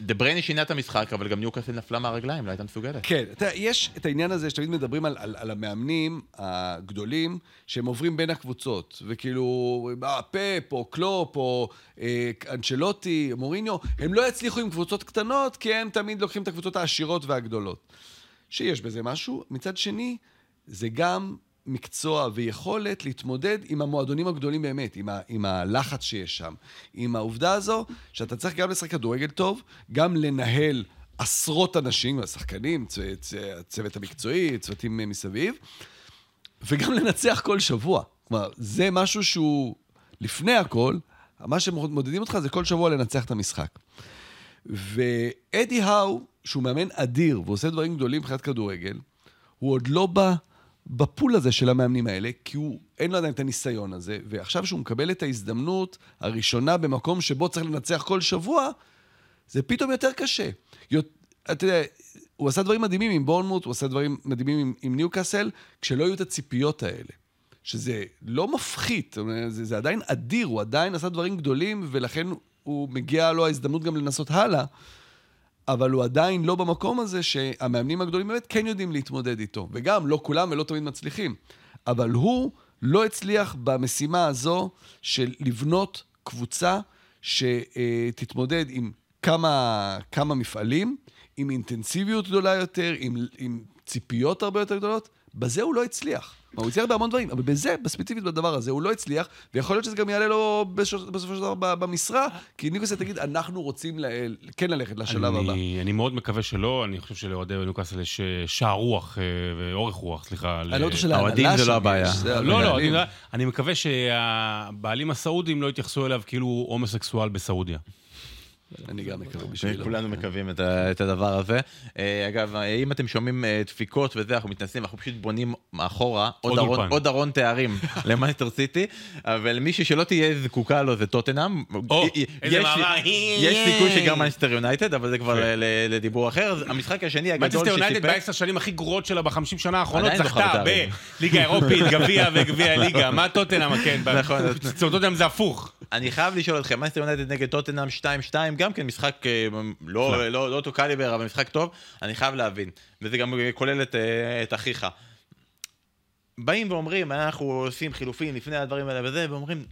דה בריינה שינה את המשחק, אבל גם ניוקאסל נפלה מהרגליים, לא הייתה מסוגלת. כן, אתה, יש את העניין הזה שתמיד מדברים על, על, על המאמנים הגדולים, שהם עוברים בין הקבוצות, וכאילו, אה, פפ, או קלופ, או אה, אנצ'לוטי, מוריניו, הם לא יצליחו עם קבוצות קטנות, כי הם תמיד לוקחים את הקבוצות העשירות והגדולות. שיש בזה משהו. מצד שני, זה גם מקצוע ויכולת להתמודד עם המועדונים הגדולים באמת, עם, ה, עם הלחץ שיש שם, עם העובדה הזו שאתה צריך גם לשחק כדורגל טוב, גם לנהל עשרות אנשים, השחקנים, צ, צ, הצוות המקצועי, צוותים מסביב, וגם לנצח כל שבוע. כלומר, זה משהו שהוא לפני הכל, מה שמודדים אותך זה כל שבוע לנצח את המשחק. ואדי האו, שהוא מאמן אדיר ועושה דברים גדולים מבחינת כדורגל, הוא עוד לא בא בפול הזה של המאמנים האלה, כי הוא, אין לו עדיין את הניסיון הזה, ועכשיו שהוא מקבל את ההזדמנות הראשונה במקום שבו צריך לנצח כל שבוע, זה פתאום יותר קשה. אתה יודע, הוא עשה דברים מדהימים עם בורנמוט, הוא עשה דברים מדהימים עם, עם ניוקאסל, כשלא היו את הציפיות האלה. שזה לא מפחית, זה, זה עדיין אדיר, הוא עדיין עשה דברים גדולים, ולכן הוא מגיע לו ההזדמנות גם לנסות הלאה, אבל הוא עדיין לא במקום הזה שהמאמנים הגדולים באמת כן יודעים להתמודד איתו. וגם, לא כולם ולא תמיד מצליחים. אבל הוא לא הצליח במשימה הזו של לבנות קבוצה שתתמודד עם כמה, כמה מפעלים, עם אינטנסיביות גדולה יותר, עם, עם ציפיות הרבה יותר גדולות. בזה הוא לא הצליח. הוא הצליח בהמון דברים, אבל בזה, בספציפית בדבר הזה, הוא לא הצליח, ויכול להיות שזה גם יעלה לו בסופו של דבר במשרה, כי ניוקאסל תגיד, אנחנו רוצים ל... כן ללכת לשלב אני, הבא. אני מאוד מקווה שלא, אני חושב שלאוהדי ניוקאסל יש אה, שער רוח אה, ואורך רוח, סליחה. אני לא חושב שלאוהדים זה לא הבעיה. לא, לא, אני מקווה שהבעלים הסעודים לא יתייחסו אליו כאילו הוא הומוסקסואל בסעודיה. אני גם מקווה בשבילו. כולנו מקווים את הדבר הזה. אה, אגב, אם אתם שומעים אה, דפיקות וזה, אנחנו מתנסים, אנחנו פשוט בונים מאחורה עוד ארון תארים [LAUGHS] למנצ'סטר סיטי, אבל מישהו שלא תהיה זקוקה לו זה טוטנאם. או, איזה מעבר. יש סיכוי שגם מנצ'סטר יונייטד, אבל זה כבר כן. לדיבור אחר. המשחק השני הגדול שסיפק... מנצ'סטר יונייטד בעשר שנים הכי גרועות שלה בחמישים שנה האחרונות, זכתה בליגה אירופית, גביע וגביע ליגה. מה טוטנאם, כן? נכון. טוטנאם זה הפוך. אני חייב לשאול אתכם, מנצ'סטר יונייטד נגד טוטנאם 2-2, גם כן משחק אה, לא, לא, לא אותו קליבר, אבל משחק טוב, אני חייב להבין, וזה גם כולל את, אה, את אחיך. באים ואומרים, אנחנו עושים חילופים לפני הדברים האלה וזה, ואומרים,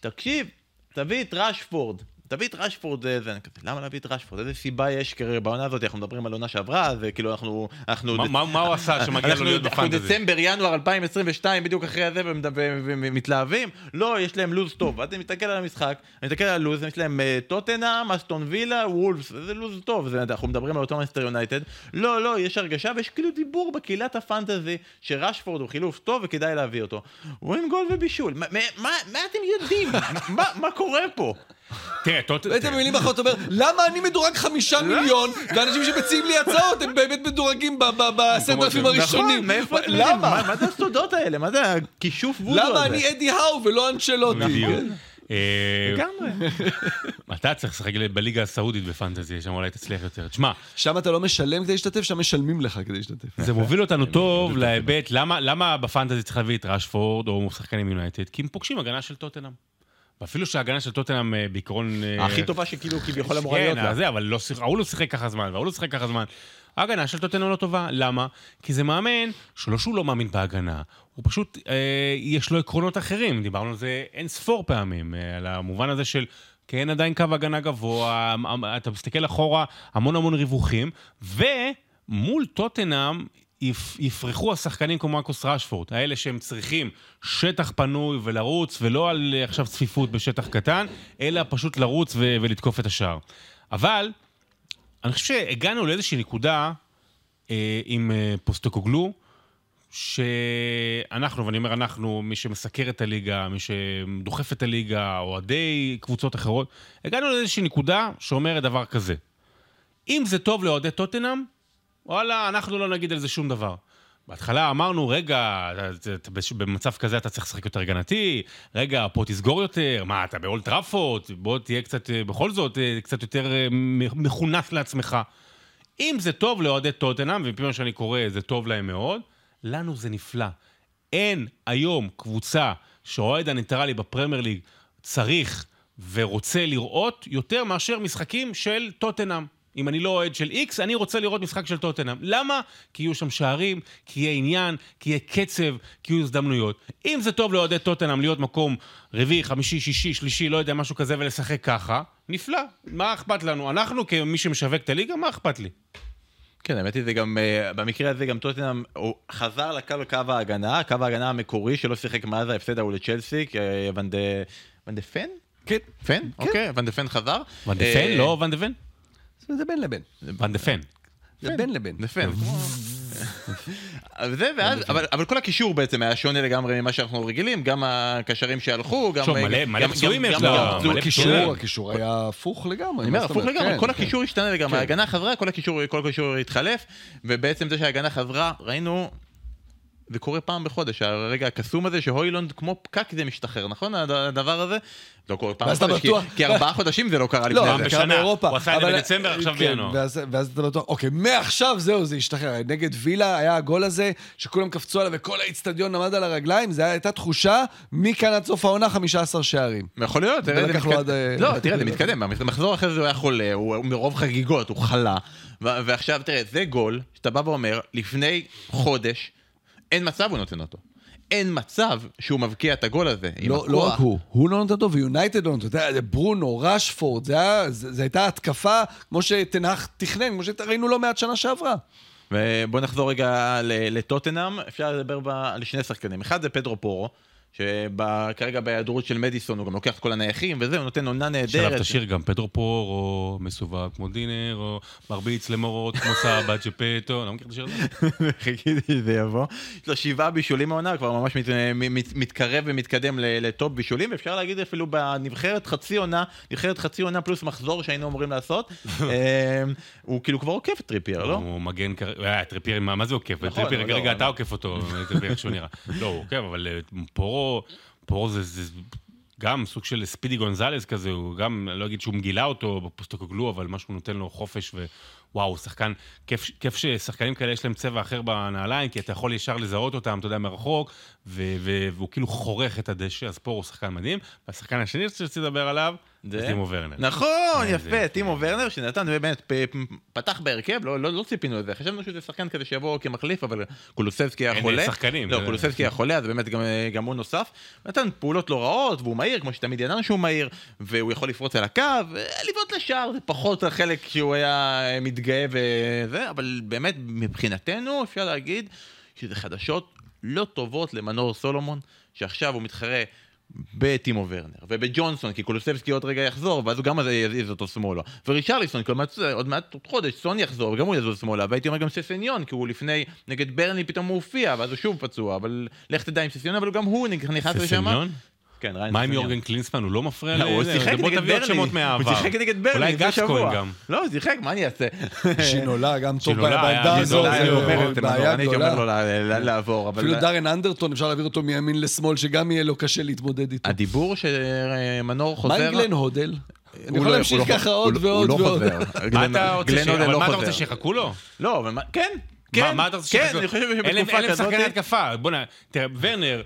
תקשיב, תביא את ראשפורד. תביא את רשפורד, אה, זה, למה להביא את רשפורד? איזה סיבה יש כרגע בעונה הזאת? אנחנו מדברים על עונה שעברה, זה כאילו אנחנו... מה הוא עשה שמגיע לו להיות בפנטזי? אנחנו דצמבר, ינואר 2022, בדיוק אחרי זה, ומתלהבים? לא, יש להם לוז טוב. ואז אני מסתכל על המשחק, אני מסתכל על הלוז, יש להם אה, טוטנאם, אסטון וילה, וולפס, זה לוז טוב, אנחנו מדברים על אותו מסטר יונייטד. לא, לא, יש הרגשה ויש כאילו דיבור בקהילת הפנטזי, שרשפורד הוא חילוף טוב וכדאי להביא אותו. רואים גול ובישול. מה אתם יודעים? [LAUGHS] מה קורה פה? תראה, טוטנאם... בעצם במילים אחרות אומר, למה אני מדורג חמישה מיליון, ואנשים שמציעים לי הצעות הם באמת מדורגים בעשרת אלפים הראשונים? נכון, מאיפה... למה? מה זה הסודות האלה? מה זה הכישוף וודו הזה? למה אני אדי האו ולא אנצ'לוטי? כן. אה, לגמרי. אתה צריך לשחק בליגה הסעודית בפנטזי, שם אולי תצליח יותר. תשמע... שם אתה לא משלם כדי להשתתף, שם משלמים לך כדי להשתתף. זה מוביל אותנו טוב להיבט, למה בפנטזי צריך להביא את ראשפורד או שחקנים יונייטד? כי הם פוגשים הגנה של טוטנאם. ואפילו שההגנה של טוטנאם אה, בעיקרון... אה, הכי טובה שכאילו כביכול אמורה להיות לה. כן, אבל לא ההוא לא שיחק ככה זמן, וההוא לא שיחק ככה זמן. ההגנה של טוטנאם לא טובה, למה? כי זה מאמן שלא שהוא לא מאמין בהגנה, הוא פשוט, אה, יש לו עקרונות אחרים, דיברנו על זה אין ספור פעמים, אה, על המובן הזה של כן עדיין קו הגנה גבוה, אתה מסתכל אחורה, המון המון ריווחים, ומול טוטנאם יפרחו השחקנים כמו מרקוס רשפורד, האלה שהם צריכים שטח פנוי ולרוץ, ולא על אה, עכשיו צפיפות בשטח קטן, אלא פשוט לרוץ ו- ולתקוף את השער. אבל, אני חושב שהגענו לאיזושהי נקודה אה, עם אה, פוסטוקוגלו, שאנחנו, ואני אומר אנחנו, מי שמסקר את הליגה, מי שדוחף את הליגה, אוהדי קבוצות אחרות, הגענו לאיזושהי נקודה שאומרת דבר כזה. אם זה טוב לאוהדי טוטנאם, וואלה, אנחנו לא נגיד על זה שום דבר. בהתחלה אמרנו, רגע, במצב כזה אתה צריך לשחק יותר הגנתי, רגע, פה תסגור יותר, מה, אתה באולט טראפורד, בוא תהיה קצת, אה, בכל זאת, אה, קצת יותר אה, מכונס לעצמך. אם זה טוב לאוהדי טוטנאם, ומפי מה שאני קורא, זה טוב להם מאוד, לנו זה נפלא. אין היום קבוצה שאוהד הניטרלי בפרמייר ליג צריך ורוצה לראות יותר מאשר משחקים של טוטנאם. אם אני לא אוהד של איקס, אני רוצה לראות משחק של טוטנאם. למה? כי יהיו שם שערים, כי יהיה עניין, כי יהיה קצב, כי יהיו הזדמנויות. אם זה טוב לאוהדי טוטנאם להיות מקום רביעי, חמישי, שישי, שלישי, לא יודע, משהו כזה, ולשחק ככה, נפלא. מה אכפת לנו? אנחנו, כמי שמשווק את הליגה, מה אכפת לי? כן, האמת היא זה גם, אה, במקרה הזה גם טוטנאם, הוא חזר לקו קו ההגנה, קו ההגנה המקורי שלא שיחק מאז ההפסד ההוא לצ'לסי, כי, אה, ון דה... ון דה פן? כן. פן? אוקיי, ון דה פן חזר. ון דה אה, פן? לא ון דה ון? זה בין לבין. ון דה פן. זה בין לבין. דה פן. וזה, ואז, אבל, אבל כל הקישור בעצם היה שונה לגמרי ממה שאנחנו רגילים, גם הקשרים שהלכו, גם... שוב, מלא- פצועים יש גם- לה. מלא הקישור, פצועים. הקישור היה הפוך לגמרי. אני אומר, הפוך? לגמרי, כן, כל כן. הקישור השתנה לגמרי, כן. ההגנה חזרה, כל הקישור, כל הקישור התחלף, ובעצם זה שההגנה חזרה, ראינו, זה קורה פעם בחודש, הרגע הקסום הזה שהוילונד כמו פקק זה משתחרר, נכון הד- הדבר הזה? לא קורה פעם בחודש, כי- כי ארבעה חודשים זה לא קרה לא, לפני פעם זה. בשנה. קרה באירופה. הוא עשה את זה אבל- בדצמבר, עכשיו כן, בינואר. ואז, ואז אתה בטוח, אוקיי, מעכשיו זהו, זה השתחרר. נגד וילה היה הגול הזה, שכולם קפצו עליו וכל האיצטדיון עמד על הרגליים, זו הייתה תחושה, מכאן עד סוף העונה 15 שערים. יכול להיות, תראה, זה מתקדם. אה, לא, תראה, זה מתקדם, המחזור אחרי זה הוא היה חולה, הוא הוא מרוב חגיגות, הוא חלה, ו- ועכשיו תראה, זה גול, שאתה בא ואומר, לפני חודש, אין מצב הוא נותן אותו. אין מצב שהוא מבקיע את הגול הזה. לא, לא. רק הוא, הוא לא נותן אותו ויונייטד לא נותן אותו. זה ברונו, רשפורד, זה זה הייתה התקפה כמו שתנח תכנן, כמו שראינו לא מעט שנה שעברה. ובוא נחזור רגע לטוטנאם, אפשר לדבר ב- על שני שחקנים. אחד זה פדרו פורו, שכרגע בהיעדרות של מדיסון הוא גם לוקח את כל הנייחים וזה, הוא נותן עונה נהדרת. שלב תשאיר גם פדרו פור, או מסווג כמו דינר, או מרביץ למורות כמו סבא צ'פטו, אני לא מכיר את השיר הזה. [LAUGHS] חיכיתי שזה יבוא. יש לו שבעה בישולים העונה, כבר ממש מת, מת, מתקרב ומתקדם לטופ בישולים, ואפשר להגיד אפילו בנבחרת חצי עונה, נבחרת חצי עונה פלוס מחזור שהיינו אמורים לעשות, [LAUGHS] אה, הוא כאילו כבר עוקף את טריפייר, לא? הוא מגן כרגע, אה, טריפייר, מה זה עוקף? נכון, טריפייר, אבל לא, אתה עוקף אותו, טריפייר, איך שהוא נראה. לא, הוא עוקף, אבל אה, פורו זה... זה- גם סוג של ספידי גונזלס כזה, הוא גם, לא אגיד שהוא מגילה אותו בפוסטוקוגלו, אבל משהו נותן לו חופש ווואו, שחקן, כיף, כיף ששחקנים כאלה יש להם צבע אחר בנעליים, כי אתה יכול ישר לזהות אותם, אתה יודע, מרחוק, ו- ו- והוא כאילו חורך את הדשא, אז פה הוא שחקן מדהים. והשחקן השני שרציתי לדבר עליו, טימו ורנר. נכון, כן, יפה, טימו ורנר שנתן באמת, פתח בהרכב, לא- לא לא ציפינו לזה, חשבנו שזה שחקן כזה שיבוא כמחליף, אבל קולוסבסקי היה אין חולה. שחקנים, לא, זה- קולוסבסקי היה חולה, אז באמת גם- גם הוא נוסף. נתן פעולות לא רעות, והוא מהיר, כמו שתמיד ידענו שהוא מהיר, והוא יכול לפרוץ על הקו, לבעוט לשער, זה פחות החלק שהוא היה מתגאה וזה, אבל באמת, מבחינתנו, אפשר להגיד שזה חדשות לא טובות למנור סולומון, שעכשיו הוא מתחרה בטימו ורנר, ובג'ונסון, כי קולוסבסקי עוד רגע יחזור, ואז הוא גם יזיז אותו שמאלה. מעט, עוד מעט עוד חודש, סון יחזור, וגם הוא יזוז שמאלה, והייתי אומר גם ססניון, כי הוא לפני, נגד ברני פתאום הוא הופיע, ואז הוא שוב פצוע, אבל לך תדע עם ססניון, אבל גם הוא נכנס לשם. ססניון? כן, ריין מה עם. יורגן קלינסמן? הוא לא מפריע לא, הוא? שיחק נגד ברני, מהעבר. הוא שיחק נגד ברני אולי לפני שבוע. גסקוין גם. לא, הוא שיחק, מה אני אעשה? שינולה גם טוב בעמדה הזו, שינולה אולי היה אני הייתי אומר לו לעבור, אבל... אפילו דארן אנדרטון, אפשר להעביר אותו מימין לשמאל, שגם יהיה לו קשה להתמודד איתו. הדיבור שמנור חוזר... מה עם גלן הודל? אני יכול לא- להמשיך לא- ככה עוד לא- ועוד הוא לא ועוד. חוזר. [LAUGHS] מה גלן- אתה רוצה גלן ש- הודל אבל לא מה אתה חוזר. רוצה, שיחכו לו? לא, אבל כן, מה- כן, מה אתה רוצה כן, שיחכו? אני חושב אין להם- שבתקופה אין להם כזאת... שחקני התקפה. בוא'נה, תראה, ורנר,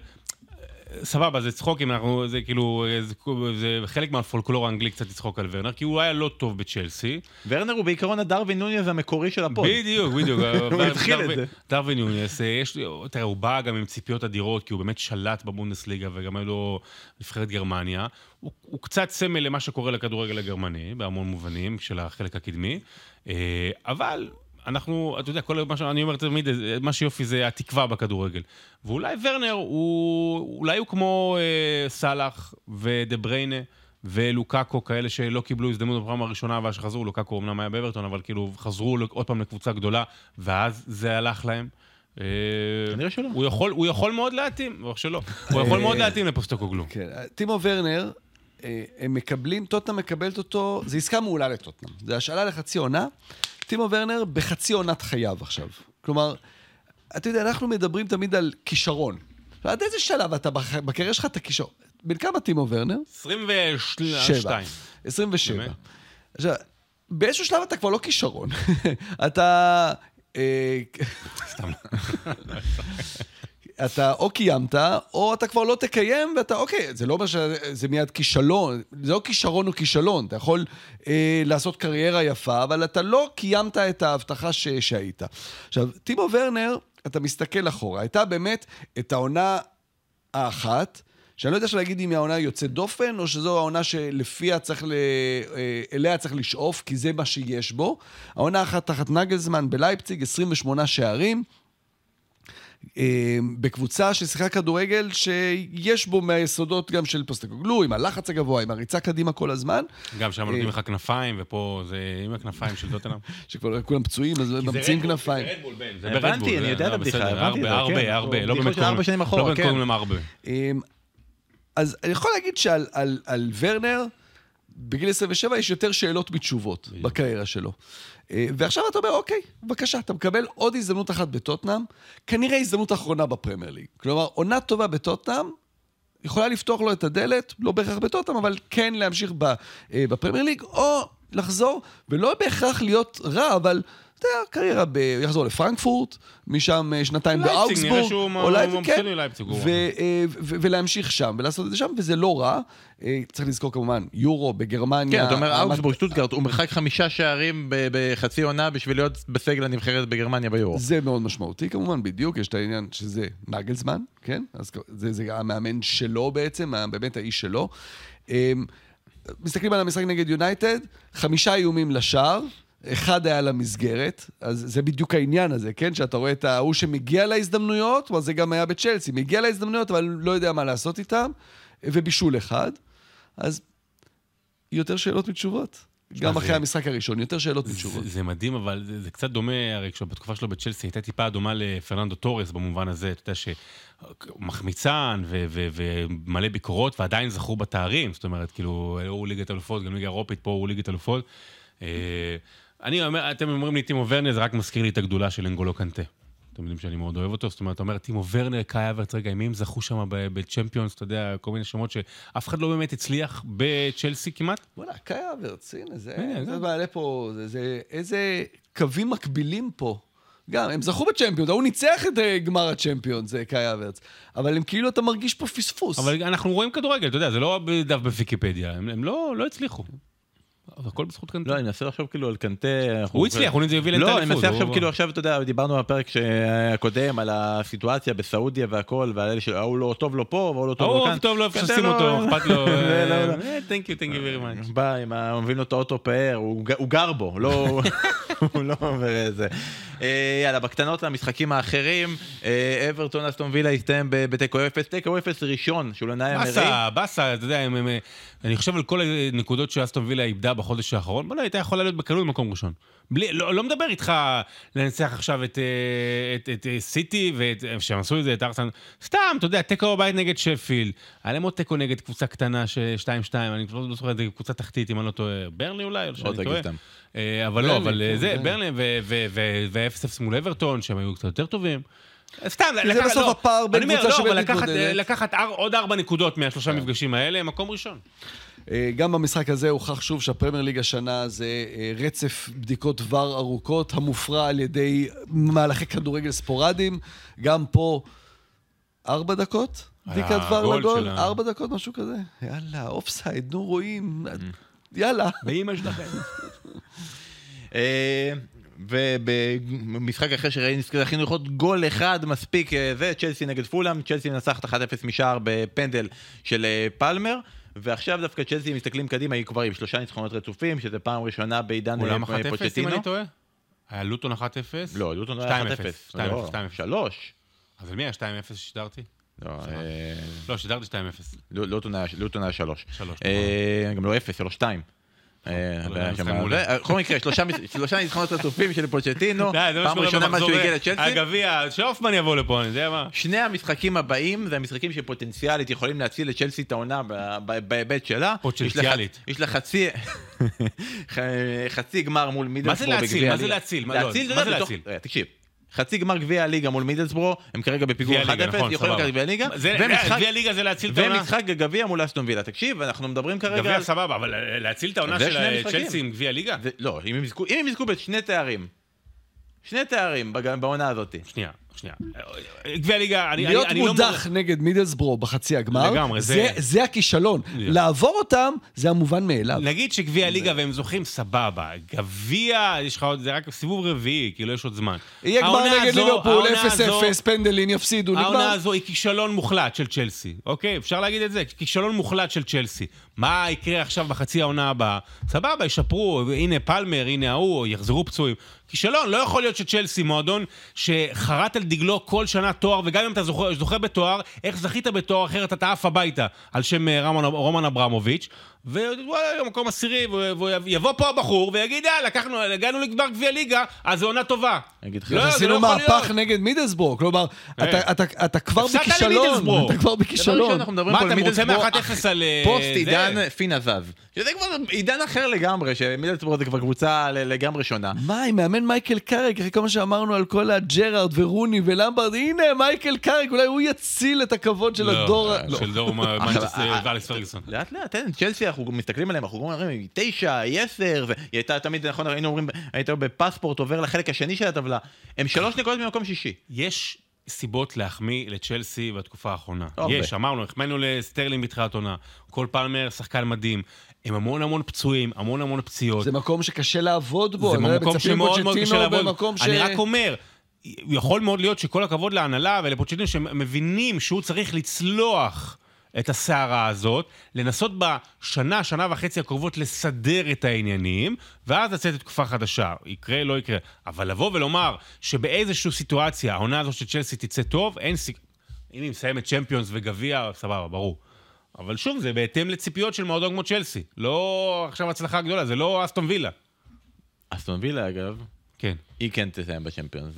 סבבה, זה צחוקים, אנחנו, זה כאילו, זה, זה חלק מהפולקלור האנגלי קצת לצחוק על ורנר, כי הוא היה לא טוב בצ'לסי. ורנר הוא בעיקרון הדרווין נוניז המקורי של הפוד. בדיוק, בדיוק. [LAUGHS] הוא התחיל את זה. דרווין נוניז, אה, יש תראה, הוא בא גם עם ציפיות אדירות, כי הוא באמת שלט בבונדסליגה, וגם היה לו נבחרת גרמניה. הוא, הוא קצת סמל למה שקורה לכדורגל הגרמני, בהמון מובנים, של החלק הקדמי. אה, אבל אנחנו, אתה יודע, כל מה שאני אומר תמיד, אה, מה שיופי זה התקווה בכדורגל. ואולי ורנר הוא, אולי הוא כמו אה, סאלח ודה בריינה. ולוקאקו, כאלה שלא קיבלו הזדמנות בפעם הראשונה, ואז שחזרו, לוקאקו אמנם היה באברטון, אבל כאילו חזרו עוד פעם לקבוצה גדולה, ואז זה הלך להם. אה, כנראה שלא. הוא יכול, הוא יכול מאוד להתאים, או שלא. הוא יכול מאוד להתאים לפוסטוקוגלו. כן, טימו ורנר, אה, הם מקבלים, טוטנאם מקבלת אותו, זו עסקה מעולה לטוטנאם. זה השאלה לחצי עונה. טימו ורנר בחצי עונת חייו עכשיו. כלומר, אתה יודע, אנחנו מדברים תמיד על כישרון. עד איזה שלב אתה בקריירה שלך אתה כישרון? בן כמה טימו ורנר? 22. 27. באמת? עכשיו, באיזשהו שלב אתה כבר לא כישרון. [LAUGHS] אתה... אה, [LAUGHS] אתה או קיימת, או אתה כבר לא תקיים, ואתה, אוקיי, זה לא אומר שזה מיד כישלון, זה לא כישרון או כישלון, אתה יכול אה, לעשות קריירה יפה, אבל אתה לא קיימת את ההבטחה ש, שהיית. עכשיו, טימו ורנר, אתה מסתכל אחורה, הייתה באמת את העונה האחת, שאני לא יודע להגיד אם היא העונה יוצאת דופן, או שזו העונה שלפיה צריך, ל... אה, אליה צריך לשאוף, כי זה מה שיש בו. העונה אחת תחת נגלזמן בלייפציג, 28 שערים. אה, בקבוצה ששיחקה כדורגל שיש בו מהיסודות גם של פוסטקוגלו, עם הלחץ הגבוה, עם הריצה קדימה כל הזמן. גם שם נותנים לך כנפיים, ופה זה עם הכנפיים של טוטנאם. [LAUGHS] שכבר כולם פצועים, אז ממציאים כנפיים. זה רדבול, בן. זה הבנתי, אני זה- יודע את אה, הבדיחה, הבנתי את זה, הרבה, כן. הרבה, לא בדיחה באמת קוראים- לא כן. קוראים להם הרבה. אמ, אז אני יכול להגיד שעל על, על ורנר, בגיל 27 יש יותר שאלות מתשובות בקריירה שלו. אה, ועכשיו אתה אומר, אוקיי, בבקשה, אתה מקבל עוד הזדמנות אחת בטוטנאם, כנראה הזדמנות אחרונה בפרמייר ליג. כלומר, עונה טובה בטוטנאם, יכולה לפתוח לו את הדלת, לא בהכרח בטוטנאם, אבל כן להמשיך אה, בפרמייר ליג, או לחזור, ולא בהכרח להיות רע, אבל... אתה יודע, קריירה, ב... יחזור לפרנקפורט, משם אה, שנתיים באוגסבורג. או לייפציג, כן. אה, ולהמשיך שם, ולעשות את זה שם, וזה לא רע. אה, צריך לזכור כמובן, יורו בגרמניה. כן, אתה אומר אאוגסבורג, שטוטגרט, הוא מרחק חמישה שערים בחצי עונה בשביל להיות בסגל הנבחרת בגרמניה ביורו. זה מאוד משמעותי כמובן, בדיוק, יש את העניין שזה נגלסמן, כן? אז זה, זה המאמן שלו בעצם, באמת האיש שלו. אה, מסתכלים על המשחק נגד יונייטד, חמישה איומים לשער. אחד היה למסגרת, אז זה בדיוק העניין הזה, כן? שאתה רואה את ההוא שמגיע להזדמנויות, כלומר זה גם היה בצ'לסי, מגיע להזדמנויות, אבל לא יודע מה לעשות איתם, ובישול אחד. אז יותר שאלות מתשובות. גם זה- אחרי המשחק הראשון, יותר שאלות זה, מתשובות. זה מדהים, אבל זה, זה קצת דומה, הרי כשבתקופה שלו בצ'לסי הייתה טיפה דומה לפרננדו טורס במובן הזה, אתה יודע שמחמיץ ומלא ביקורות, ועדיין זכו בתארים, זאת אומרת, כאילו, הוא ליגת אלופות, גם ליגה אירופית, פה הוא ליגת אלופות. אני אומר, אתם אומרים לי טימו ורנר, זה רק מזכיר לי את הגדולה של אנגולו קנטה. אתם יודעים שאני מאוד אוהב אותו, זאת אומרת, אתה אומר, טימו ורנר, קאי אברץ, רגע, מי הם זכו שם בצ'מפיונס, אתה יודע, כל מיני שמות שאף אחד לא באמת הצליח בצ'לסי כמעט. בוא'נה, קאי אברץ, הנה, זה, הנה, זה גם. מעלה פה, זה, זה, איזה קווים מקבילים פה. גם, הם זכו בצ'מפיונס, הוא ניצח את אה, גמר הצ'מפיונס, זה קאי אברץ. אבל הם כאילו, אתה מרגיש פה פספוס. אבל אנחנו רואים כדורגל, אתה יודע, זה לא דף בוויקיפדיה, הם, הם לא, לא הצליחו. הכל בזכות קנטה. לא, אני מנסה לחשוב כאילו על קנטה. הוא הצליח, הוא הביא את לא, אני מנסה לחשוב כאילו עכשיו, אתה יודע, דיברנו בפרק הקודם על הסיטואציה בסעודיה והכל, ועל אלה שההוא לא טוב לו פה, והוא לא טוב לו ההוא כאן. טוב לו איפה ששים אותו, אכפת לו. [LAUGHS] לא, לא. תנק יו, תנק יו very much. בא עם ה... הוא מביא לו את האוטו פאר, הוא גר בו, לא... [LAUGHS] הוא לא עובר איזה. אה, יאללה, בקטנות למשחקים האחרים, אה, אברטון אסטון וילה הסתיים בתיקו אפס, תיקו אפס ראשון, שהוא לנאי אמרי. באסה, באסה, אתה יודע, אה, אני חושב על כל הנקודות שאסטון וילה איבדה בחודש האחרון, בוא'נה, הייתה יכולה להיות בקלות במקום ראשון. בלי, לא, לא מדבר איתך לנצח עכשיו את, את, את, את סיטי, שהם עשו את זה, את ארסן, סתם, אתה יודע, תיקו בבית נגד שפילד. היה להם עוד תיקו נגד קבוצה קטנה, 2-2, אני לא זוכר את זה, קבוצה תחתית, אם אני לא טועה, ברני אולי, או שאני טועה. אבל לא, אבל כן, זה, ברני, ה-0-0 מול אברטון, שהם היו קצת יותר טובים. סתם, לקחת... זה בסוף לא, הפער בין קבוצה לא, שמתמודדת. לקחת עוד ארבע נקודות מהשלושה כן. מפגשים האלה, מקום ראשון. אה, גם במשחק הזה הוכח שוב שהפרמייר ליג השנה זה אה, רצף בדיקות ור ארוכות, המופרע על ידי מהלכי כדורגל ספורדיים. גם פה ארבע דקות אה, בדיקת ור לגול, ארבע דקות, משהו כזה. יאללה, אופסייד, נו רואים, mm. יאללה. באימא שלכם. [LAUGHS] ובמשחק אחר שראינו, זכינו לראות גול אחד מספיק, אה, זה צ'לסי נגד פולאם, צ'לסי מנצחת 1-0 משער בפנדל של אה, פלמר. ועכשיו דווקא צ'לסי מסתכלים קדימה, היא כבר עם שלושה ניצחונות רצופים, שזה פעם ראשונה בעידן אולם אה, 1-0 אם פוצ'טינו. אני טועה? היה לוטון 1-0? לא, לוטון לא היה 2-0. 1-0. 2-0. לא, 2-0. 3. אז על מי היה 2-0 ששידרתי? לא, לא, שידרתי 2-0. לא- לוטון היה- לוטון היה 3. שלוש, גם לא 0, 3 2. אבל היה משחק שם- מעולה. זה- בכל מקרה, שלושה ניצחונות רצופים של פוצ'טינו, זה מה פעם שקורה ראשונה מאז שהוא הגיע לצ'לסי. הגביע, שהופמן יבוא לפה, אני יודע מה. שני המשחקים הבאים זה המשחקים שפוטנציאלית יכולים להציל לצ'לסי את העונה בהיבט שלה. פוטנציאלית. יש לה חצי, [LAUGHS] חצי גמר מול מידלסבורו להציל? בגביע מה זה. להציל? מה- לא, להציל, מה זה להציל? תקשיב. חצי גמר גביע הליגה מול מידלסבורו, הם כרגע בפיגור 1-0, גביע הליגה, נכון, יכולים. לקחת גביע זה- ומשחק- גביע הליגה זה להציל את העונה? ומשחק גביע מול אסטון וילה. תקשיב, אנחנו מדברים כרגע גביע על... סבבה, אבל להציל את העונה של. צ'לסי עם גביע ליגה? זה- לא, אם הם יזכו- בשני תארים, שני תארים בעונה הזאת. שנייה. שנייה. גביע הליגה, אני, להיות אני, אני מודח לא... נגד מידלסבורו בחצי הגמר, לגמרי, זה, זה- זה הכישלון. לעבור אותם, זה המובן מאליו. נגיד שגביע הליגה והם זוכים, סבבה. גביע, יש לך עוד, זה רק סיבוב רביעי, כאילו יש עוד זמן. יהיה גמר העונה נגד ליברפול, העונה הזו- 0-0, פנדלים יפסידו, העונה נגמר. הזו היא כישלון מוחלט של צ'לסי, אוקיי? אפשר להגיד את זה? כישלון מוחלט של צ'לסי. מה יקרה עכשיו בחצי העונה הבאה? סבבה, ישפרו, הנה פלמר, הנה ההוא, יחזרו פצועים. כישלון, לא יכול להיות שצ'לסי, מועדון שחרט על דגלו כל שנה תואר, וגם אם אתה זוכה, זוכה בתואר, איך זכית בתואר אחרת אתה עף הביתה על שם אה, רמן, רומן אברמוביץ', ווואלה, מקום עשירי, ויבוא פה הבחור ויגיד, יאללה, לקחנו, הגענו לגמר גביע ליגה, אז זו עונה טובה. אגיד לך, לא, זה עשינו לא. מהפך נגד מידלסבורג, כלומר, אתה- אתה- אתה כבר בכישלון. אתה כבר בכישלון. מה, אתה רוצה מידלסברו 1-0 על, אה, פוסט? עידן פינה זה. שזה כבר עידן אחר לגמרי, שמידלסברו זה כבר קבוצה ל- לגמרי שונה. מה, עם מאמן מייקל קאריק, אחרי כל מה שאמרנו על כל הג'רארד ורוני ולמפארד, הנה מייקל קאריק, אולי הוא יציל את הכבוד של הדור... לא, של דור מנצ'סטר אה, ואלכס פרגוסון. לאט לאט, תן, צ'לסי, אנחנו מסתכלים עליהם, אנחנו אומרים, היא תשע, היא עשר, והיא הייתה תמיד, נכון, היינו אומרים, היית בפספורט, עובר לחלק השני של הטבלה. הם שלוש נקודות ממקום שישי. יש סיבות להחמיא לצ'לסי בתקופה האחרונה. הרבה. יש, אמרנו, החמאנו לסטרלינג בתחילת עונה. קול פלמר, שחקן מדהים. הם המון המון פצועים, המון המון פציעות. זה מקום שקשה לעבוד בו. זה מקום שמאוד מאוד קשה לעבוד. במקום ש... אני רק אומר, יכול מאוד להיות שכל הכבוד להנהלה ולפוצ'טינו שהם מבינים שהוא צריך לצלוח את הסערה הזאת, לנסות בשנה, שנה וחצי הקרובות לסדר את העניינים, ואז לצאת לתקופה חדשה. יקרה, לא יקרה. אבל לבוא ולומר שבאיזושהי סיטואציה העונה הזאת של צ'לסי תצא טוב, אין סיכ... אם היא מסיימת צ'מפיונס וגביע, סבבה, ברור. אבל שוב, זה בהתאם לציפיות של מועדון כמו צ'לסי. לא עכשיו הצלחה גדולה, זה לא אסטון וילה. אסטון וילה, אגב, כן. היא כן תסיים בצ'מפיונס.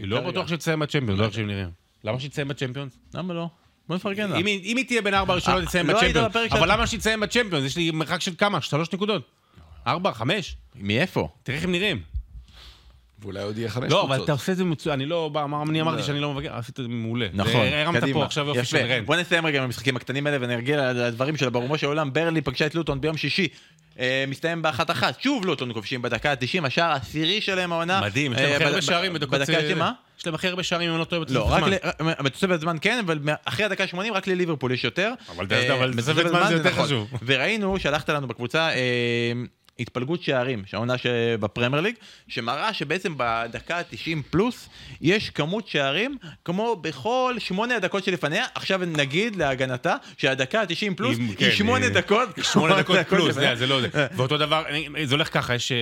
היא לא. בטוח שתסיים בצ'מפיונס, לא איך שהם נראים. למה שתסיים בצ'מפיונס? למה לא? בוא נפרגן לה. אם היא אם היא תהיה בין ארבע הראשונות, אה, תסיים לא היית בצ'מפיונס. בפרק אבל למה שהיא תסיים בצ'מפיונס? יש לי מרחק של כמה? שלוש נקודות? ארבע? חמש? מאיפה? תראה איך הם נראים. ואולי עוד יהיה חמש לא, קבוצות. אבל אתה עושה את זה מצוין. אני לא... מה- אני אמרתי שאני לא מבקר, עשית את זה מעולה. נכון, זה- הרמת קדימה. פה עכשיו יופי של יפה. רן. בוא נסיים רגע עם המשחקים הקטנים האלה ונרגיע לדברים של ברומו של עולם. ברלי פגשה את לוטון ביום שישי. אה, מסתיים באחת אחת. שוב לוטון כובשים בדקה ה-90, השער העשירי שלהם העונה. מדהים, יש אה, להם הכי בד- הרבה שערים בדקות... בדקה אה, שמה? יש להם הכי הרבה שערים, אם אני לא טועה, לא, בתוספת זמן. ל- בתוספת זמן כן, אבל אחרי הדקה ה-80 רק לליברפול יש יותר. אבל אה, בתוספת תוספת זמן זה יותר נכון. חשוב. וראינו, שלחת לנו בקבוצה אה, התפלגות שערים, שהעונה שבפרמייר ליג, שמראה שבעצם בדקה ה-90 פלוס, יש כמות שערים כמו בכל שמונה הדקות שלפניה. עכשיו נגיד להגנתה שהדקה ה-90 פלוס עם- היא כן, שמונה אה, דקות. שמונה דקות פלוס. זה, זה לא זה. ואותו דבר, זה הולך ככה, יש אה,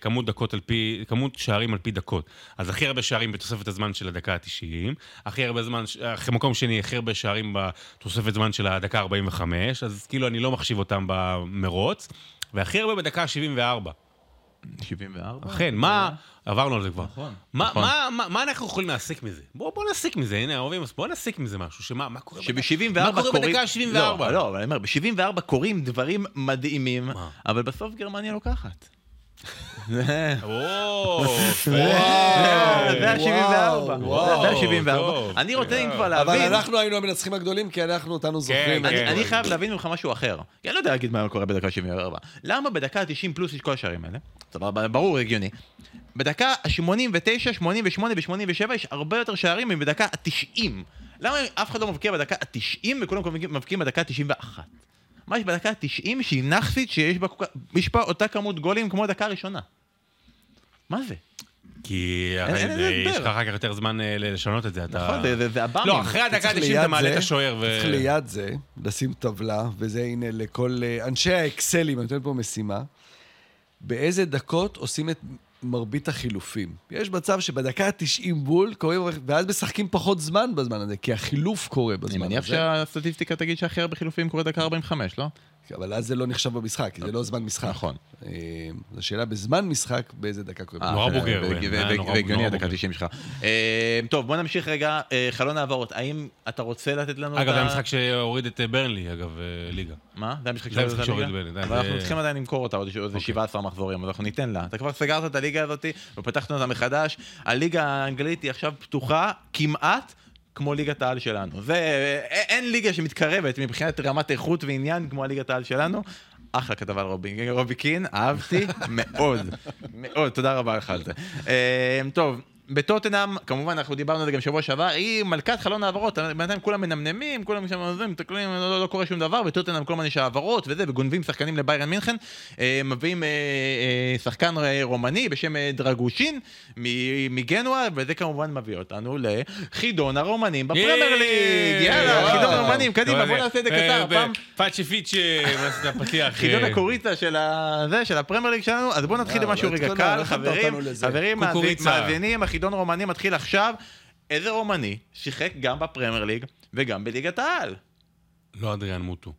כמות דקות על פי, כמות שערים על פי דקות. אז הכי הרבה שערים בתוספת הזמן של הדקה ה-90, הכי הרבה זמן, אחרי מקום שני, הכי הרבה שערים בתוספת זמן של הדקה ה-45, אז כאילו אני לא מחשיב אותם במרוץ, והכי הרבה בדקה ה-74. 74? אכן, מה... עברנו על זה כבר. נכון, מה- נכון. מה- מה- מה אנחנו יכולים להסיק מזה? בואו בוא נסיק מזה, הנה, אוהבים, בואו נסיק מזה משהו, שמה מה קורה בדקה- שב-74 מה קורה בדקה ה-74? לא, לא, אבל אני אומר, ב-74 קורים דברים מדהימים, מה? אבל בסוף גרמניה לוקחת. זה ה-74. [LAUGHS] וואו, זה ה-74. טוב. אני רוצה אם כבר אבל להבין... אנחנו היינו המנצחים הגדולים, כי אנחנו אותנו זוכרים. אני, כן. אני חייב להבין ממך משהו אחר. אני לא יודע להגיד מה קורה בדקה 74. למה בדקה ה-90 פלוס יש כל השערים האלה? סבבה, ברור, הגיוני. בדקה ה-89, 88 ו-87 יש הרבה יותר שערים מבדקה ה-90. למה אף אחד לא מבקיע בדקה ה-90 וכולם מבקיעים בדקה ה-91? מה יש בדקה ה-90 שהיא נכסית שיש בה, כל כך- יש בה אותה כמות גולים כמו הדקה הראשונה? מה זה? כי אין- אין הרי. יש לך אחר כך יותר זמן אה, לשנות את זה. אתה- נכון, זה- זה- זה הבאמים. לא, אחרי הדקה צריך ה-90 ליד אתה מעלה זה- את השוער ו... צריך ליד זה לשים טבלה, וזה הנה לכל אה, אנשי האקסלים, אני נותן פה משימה. באיזה דקות עושים את מרבית החילופים. יש מצב שבדקה ה-90 בול קוראים, ואז משחקים פחות זמן בזמן הזה, כי החילוף קורה בזמן אני הזה. מניח שהסטטיסטיקה תגיד שהכי הרבה חילופים קורה דקה 45, לא? אבל אז זה לא נחשב במשחק, זה לא זמן משחק. נכון. אה, זו שאלה בזמן משחק, באיזה דקה קוראים. אה, נורא בוגר, והגיוני נורא הדקה בוגר. 90 שלך. אה, טוב, בוא נמשיך רגע, אה, חלון העברות. האם אתה רוצה לתת לנו את אגב, ה... זה המשחק שהוריד את אה, ברנלי, אגב, אה, ליגה. מה? זה המשחק שהוריד את? בליגה, אבל אנחנו צריכים עדיין למכור אותה עוד איזה 17 מחזורים, אז אנחנו ניתן לה. אתה כבר סגרת את הליגה הזאת, ופתחנו אותה מחדש. הליגה האנגלית היא עכשיו פתוחה כמעט. כמו ליגת העל שלנו. זה, אה, אין ליגה שמתקרבת מבחינת רמת איכות ועניין כמו הליגת העל שלנו. אחלה כתבה על רובי, רובי קין, אהבתי מאוד, מאוד, תודה רבה לך על זה. אה, טוב, בטוטנאם, כמובן, אנחנו דיברנו על זה גם שבוע שעבר, היא מלכת חלון העברות, בינתיים כולם מנמנמים, כולם שם עוזבים, מתקלים, לא, לא קורה שום דבר, בטוטנאם כל הזמן יש העברות וזה, וגונבים שחקנים לביירן מינכן, אה, מביאים אה, אה, שחקן אה, רומני בשם אה, דרגושין מגנואה, וזה כמובן מביא אותנו לחידון הרומנים בפרמייר ליג, יאללה. חידון הרומנים, קדימה, בוא נעשה את זה קצר, הפעם. פאצ'י הפתיח? חידון אה, הקוריצה של ה- זה, של הפרמייר ליג שלנו, אז בואו נתחיל אה, במשהו לא רגע קל, לא חברים. חברים. מאזינים, החידון רומני מתחיל עכשיו. איזה רומני שיחק גם בפרמייר ליג וגם בליגת העל? לא אדריאן מוטו.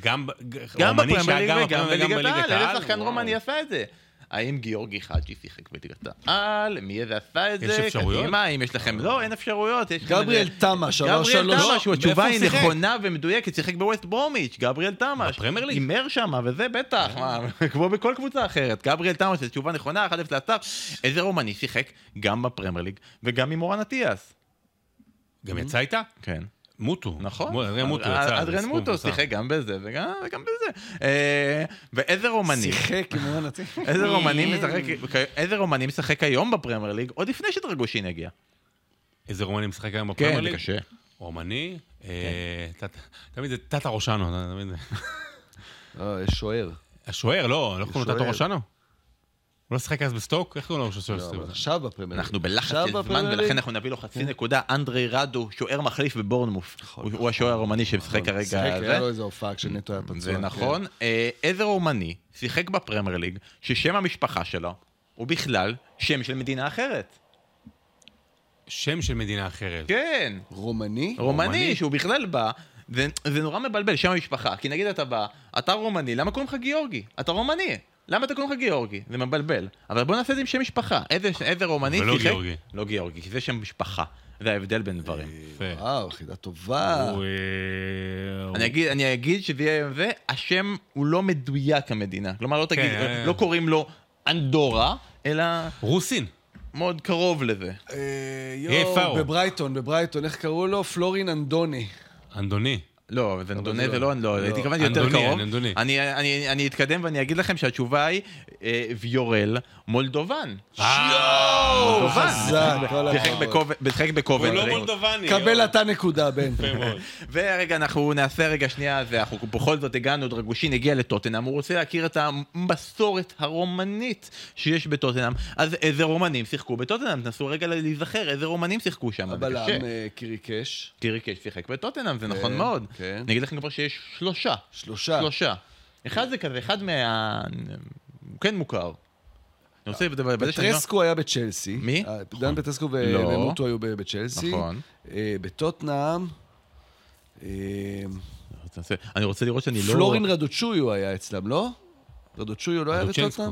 גם בפרמייר ליג גם וגם בליגת העל, איזה שחקן. רומני עשה את זה? האם גיאורגי חאג'י שיחק בליגת העל? מי זה עשה את יש זה? אפשרויות? קדימה, אם יש לכם... לא, אין אפשרויות. יש גבריאל איזה- תמש, עבר גבריאל שלוש... תמש, לא, התשובה היא? נכונה ומדויקת, שיחק בווסט ברומיץ', גבריאל תמש. בפרמייר ליג? הימר שמה, וזה בטח, [LAUGHS] כמו בכל קבוצה אחרת. גבריאל תמש, זו תשובה נכונה, 1-0 לאסף. איזה רומני שיחק גם בפרמייר ליג וגם עם אורן אטיאס. גם יצא איתה? כן. מוטו. נכון. אדריאן מוטו יצא. אדריאן מוטו. שיחק גם בזה וגם בזה. אה, ואיזה רומני, שיחק עם עציף. [LAUGHS] איזה רומני משחק, איזה רומני משחק היום בפרמייר ליג, עוד לפני שדרגושין הגיע. איזה רומני משחק היום בפרמייר כן, זה ליג? קשה. רומני, אה, תת- תמיד זה טאטה תמיד זה. לא, יש שוער. השוער, לא, לא קוראים לו טאטה שוער. הוא לא שיחק אז בסטוק? איך קוראים לו לא, של אבל סטוק? עכשיו בפרמייר. אנחנו בלחץ של זמן? ולכן אנחנו נביא לו חצי נקודה. אנדריי ראדו, שוער מחליף בבורנמות'. הוא הוא השוער הרומני שמשחק כרגע. שיחק, זה. היה לו איזה הופעה כשנטו היה פצוע. זה כן. נכון. אה, איזה רומני שיחק בפרמייר ליג, ששם המשפחה שלו הוא בכלל שם של מדינה אחרת. שם של מדינה אחרת. כן. רומני? רומני, רומני. שהוא בכלל בא, זה, זה נורא מבלבל, שם המשפחה. כי נגיד אתה בא, אתה רומני, למה קוראים לך גיאורגי? אתה רומני. למה אתה קוראים לך גיאורגי? זה מבלבל. אבל בוא נעשה את זה עם שם משפחה. איזה, איזה רומני ולא שיחק? גיאורגי. לא גיאורגי, כי זה שם משפחה. זה ההבדל בין דברים. יפה. וואו, חידה טובה. הוא, אה, אני אגיד, אני אגיד שזה יהיה זה, השם הוא לא מדויק המדינה. כלומר, לא תגיד, אה. לא קוראים לו אנדורה, אלא רוסין. מאוד קרוב לזה. אה, יואו? בברייטון, בברייטון, איך קראו לו? פלורין אנדוני. אנדוני. לא, זה נדונה זה לא. לא, לא. הייתי התכוונתי יותר אנדוני, קרוב. אנדוני. אני- אני אני אתקדם ואני אגיד לכם שהתשובה היא אה, ויורל מולדובן. יואו, שיחק. בקוב- שיחק הוא. לא מולדובני. קבל אתה נקודה, בן. ורגע, אנחנו נעשה רגע שנייה, זה, אנחנו בכל זאת הגענו, דרגושין הגיע לטוטנאם, הוא רוצה להכיר את המסורת הרומנית שיש בטוטנאם. אז איזה רומנים שיחקו בטוטנאם? תנסו רגע להיזכר, איזה רומנים שיחקו שם, הבלם. אה, קיריקש, קיריקש שיחק בטוטנאם, זה כן, נכון מאוד. כן. אני אגיד לכם כבר שיש שלושה. שלושה. שלושה. אחד זה כזה, אחד מה... הוא כן מוכר. אני רוצה... בזה שאני לא- פטרסקו היה בצ'לסי. מי? אה, דן פטרסקו ו- לא. ומוטו היו בצ'לסי. נכון. אה, בטוטנאם. אה, אני רוצה לראות שאני לא... פלורין רדוצ'ויו היה אצלם, לא? רדוצ'ויו לא היה. בטוטנאם?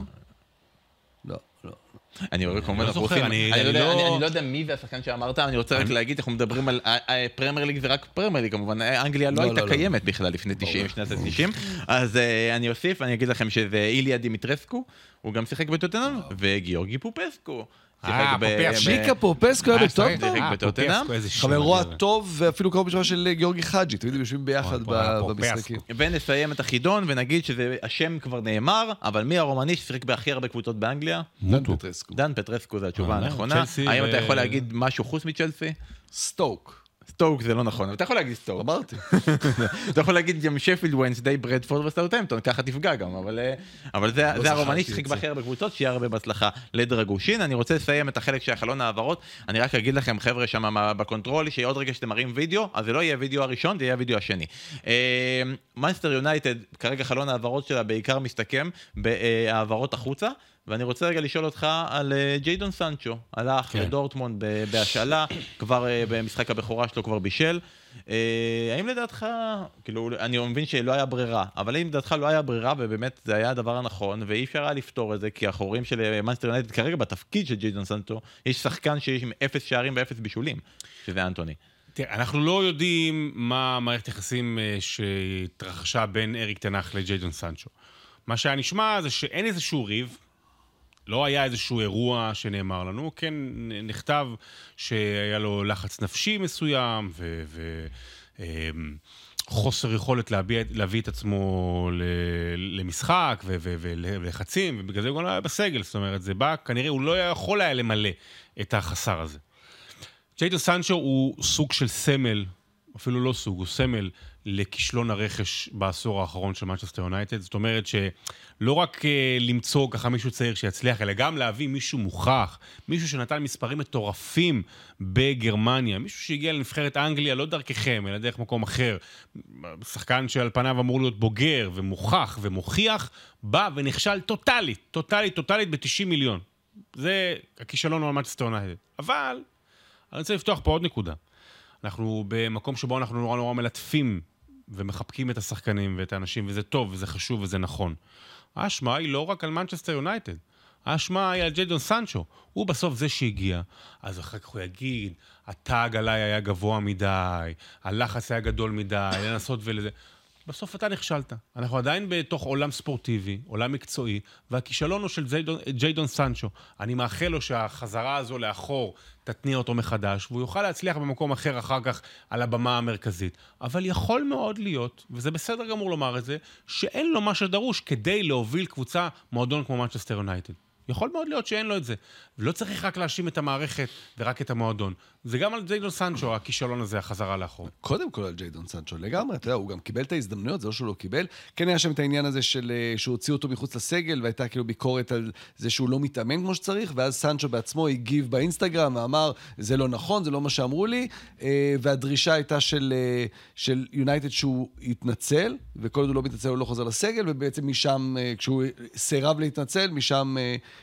אני רואה כמובן, לא אנחנו. אני- אני לא יודע- לא- אני- לא יודע מי זה השחקן שאמרת, אני רוצה רק להגיד, אנחנו מדברים על... ה- ה- פרמייר ליג זה רק פרמייר ליג, כמובן. אנגליה לא הייתה. קיימת בכלל לפני 90, שנת ה-90. אז אה, אני אוסיף, אני אגיד לכם שזה איליה דימיטרסקו, הוא גם שיחק בטוטנאם, וגיאורגי פופסקו. אה, ב- פופסקו. שיקה פופסקו היה אה, בטוטנאם? אה, חברו. הטוב ואפילו קרוב משפחה של גיאורגי חאג'י, תמיד הם יושבים ביחד. במשחקים. ונסיים את החידון ונגיד שהשם כבר נאמר, אבל מי הרומני ששיחק בהכי הרבה קבוצות באנגליה? דן. פטרסקו. דן פטרסקו זה התשובה אה, הנכונה. האם אתה יכול להגיד משהו חוץ מצ'לסי? סטוק. סטוק זה לא נכון, אבל אתה יכול להגיד סטוק. אמרתי. [LAUGHS] אתה יכול להגיד גם שפילד וונסדיי, ברדפורד וסאוטהמפטון, ככה תפגע גם, אבל, אה, אבל זה, לא זה הרומני ששיחק. בהכי הרבה קבוצות, שיהיה הרבה בהצלחה לדראגושין. אני רוצה לסיים את החלק של חלון העברות, אני רק אגיד לכם, חבר'ה שם ב control, שעוד רגע שאתם מראים וידאו, אז זה לא יהיה הוידאו הראשון, זה יהיה הוידאו השני. מנצ'סטר יונייטד, כרגע חלון העברות שלה בעיקר מסתכם בהעברות החוצה. ואני רוצה רגע לשאול אותך על אה, ג'יידון סנצ'ו, הלך כן. לדורטמונד בהשאלה, כבר אה, במשחק הבכורה שלו כבר בישל. אה, האם לדעתך, כאילו, אני מבין שלא היה ברירה, אבל האם לדעתך לא היה ברירה ובאמת זה היה הדבר הנכון, ואי אפשר היה לפתור את זה, כי החורים של מנסטר יונייטד כרגע בתפקיד של ג'יידון סנטו, יש שחקן שיש עם אפס שערים ואפס בישולים, שזה אנטוני. תראה, אנחנו לא יודעים מה מערכת יחסים אה, שהתרחשה בין אריק תנח לג'יידון סנצ'ו. מה שהיה נשמע זה שאין איזשהו ריב, לא היה איזשהו אירוע שנאמר לנו, כן נכתב שהיה לו לחץ נפשי מסוים, ו... ו אמ, יכולת להביע, להביא את עצמו למשחק ולחצים, ובגלל זה הוא גם לא היה בסגל, זאת אומרת, זה בא, כנראה הוא לא יכול היה למלא את החסר הזה. ג'יידו סנצ'ו הוא סוג של סמל, אפילו לא סוג, הוא סמל לכישלון הרכש בעשור האחרון של מנצ'סטר יונייטד. זאת אומרת שלא רק uh, למצוא ככה מישהו צעיר שיצליח, אלא גם להביא מישהו מוכח, מישהו שנתן מספרים מטורפים בגרמניה, מישהו שהגיע לנבחרת אנגליה לא דרככם, אלא דרך מקום אחר. שחקן שעל פניו אמור להיות בוגר ומוכח ומוכיח, בא ונכשל טוטאלית, טוטאלית, טוטאלית ב-90 מיליון. זה הכישלון על מנצ'סטר יונייטד. אבל, אני רוצה לפתוח פה עוד נקודה. אנחנו במקום שבו אנחנו נורא נורא מלטפים ומחבקים את השחקנים ואת האנשים, וזה טוב, וזה חשוב, וזה נכון. האשמה היא לא רק על מנצ'סטר יונייטד. האשמה היא על ג'יידון סנצ'ו. הוא בסוף זה שהגיע, אז אחר כך הוא יגיד, הטאג עליי היה גבוה מדי, הלחץ היה גדול מדי, לנסות ולזה. בסוף אתה נכשלת. אנחנו עדיין בתוך עולם ספורטיבי, עולם מקצועי, והכישלון הוא של ג'יידון, סנצ'ו. אני מאחל לו שהחזרה הזו לאחור תתניע אותו מחדש, והוא יוכל להצליח במקום אחר אחר כך על הבמה המרכזית. אבל יכול מאוד להיות, וזה בסדר גמור לומר את זה, שאין לו מה שדרוש כדי להוביל קבוצה, מועדון כמו מנצ'סטר יונייטד. יכול מאוד להיות שאין לו את זה. ולא צריך רק להאשים את המערכת ורק את המועדון. זה גם על ג'יידון סנצ'ו, הכישלון הזה, החזרה לאחור. קודם כל על ג'יידון סנצ'ו, לגמרי, אתה יודע, הוא גם קיבל את ההזדמנויות, זה לא שהוא לא קיבל. כן היה שם את העניין הזה של אה, שהוא הוציא אותו מחוץ לסגל, והייתה כאילו ביקורת על זה שהוא לא מתאמן כמו שצריך, ואז סנצ'ו בעצמו הגיב באינסטגרם ואמר, זה לא נכון, זה לא מה שאמרו לי, אה, והדרישה הייתה אה, של יונייטד שהוא יתנצל, וכל עוד הוא לא מתנצל הוא לא חוזר לסגל, ובעצם משם, כשהוא סירב להתנצל, משם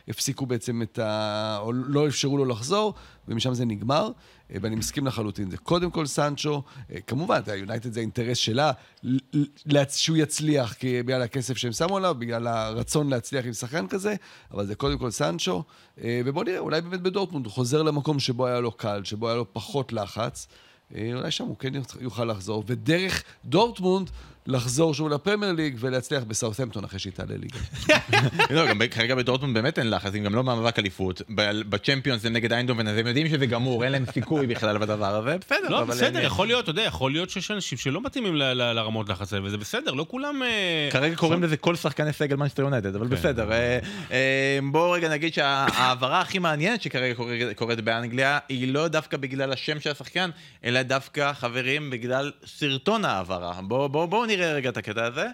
הפסיקו בעצם את ה... או לא אפשרו לו לחזור, ומשם זה נגמר, אה, ואני מסכים לחלוטין. זה קודם כל סנצ'ו, אה, כמובן, יונייטד זה האינטרס שלה, שהוא יצליח בגלל הכסף שהם שמו עליו, בגלל הרצון להצליח עם שחקן כזה, אבל זה קודם כל סנצ'ו, אה, ובוא נראה, אולי באמת בדורטמונד הוא חוזר למקום שבו היה לו קל, שבו היה לו פחות לחץ. אולי שם הוא כן יוכל לחזור, ודרך דורטמונד לחזור שוב לפרמייר ליג ולהצליח בסאות'מפטון אחרי שהיא תעלה ליגה. [LAUGHS] לא, גם כרגע בדורטמונד באמת אין לחץ, אם גם לא במאבק אליפות. בצ'מפיונס זה נגד איינדובן, אז הם יודעים שזה גמור, אין להם סיכוי בכלל בדבר הזה, בסדר. לא, בסדר, יכול להיות, אתה יודע, יכול להיות שיש אנשים שלא מתאימים לרמות לחץ האלה, וזה בסדר, לא כולם... אה, כרגע קוראים לזה כל שחקני סגל מנצ'סטר יונייטד, אבל כן. בסדר. אה, אה, בואו רגע נגיד שההעברה הכי מעניינת שכרגע קורית באנגליה, היא לא דווקא בגלל השם של השחקן, אלא דווקא, חברים, בגלל סרטון ההעברה. בואו נראה נראה רגע את הקטע הזה.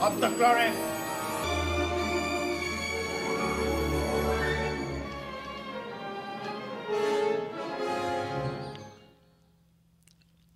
Up the Flores!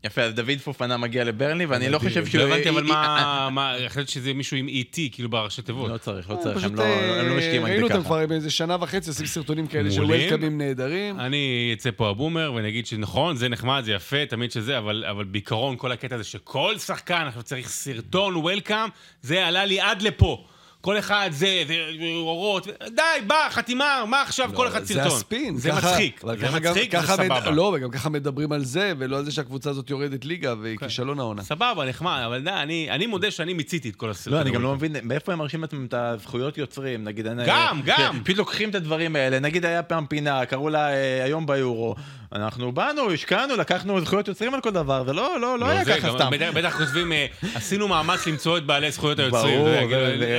יפה, אז דוד פופנה מגיע לברני, ואני לא חושב שהוא... לא הבנתי, אבל מה... החלטתי שזה מישהו עם ET, כאילו בראשי תיבות. לא צריך, לא צריך, הם לא, לא משקיעים רק ככה. ראינו אותם כבר באיזה שנה וחצי עושים סרטונים כאלה של וולקאמים נהדרים. אני אצא פה הבומר ואני אגיד שנכון, זה נחמד, זה יפה, תמיד שזה, אבל בעיקרון כל הקטע הזה שכל שחקן עכשיו צריך סרטון וולקאם, זה עלה לי עד לפה. כל אחד זה, ואורות, די, בא, חתימה, מה עכשיו לא, כל אחד סרטון? זה הספין. זה ככה, מצחיק, זה מצחיק, זה סבבה. לא, וגם ככה מדברים על זה, ולא על זה שהקבוצה הזאת יורדת ליגה, והיא כן. כישלון העונה. סבבה, נחמד, אבל די, אני, אני מודה שאני מיציתי את כל הסרטון. לא, אני גם לא מבין, מאיפה הם מרשים לעצמם את הזכויות יוצרים, נגיד... גם, גם. פשוט לוקחים את הדברים האלה, נגיד היה פעם פינה, קראו לה אה, היום ביורו. אנחנו באנו, השקענו, לקחנו זכויות יוצרים על כל דבר, זה לא, לא, לא היה ככה סתם. בטח כותבים, אה, עשינו מאמץ למצוא את בעלי זכויות היוצרים. ברור.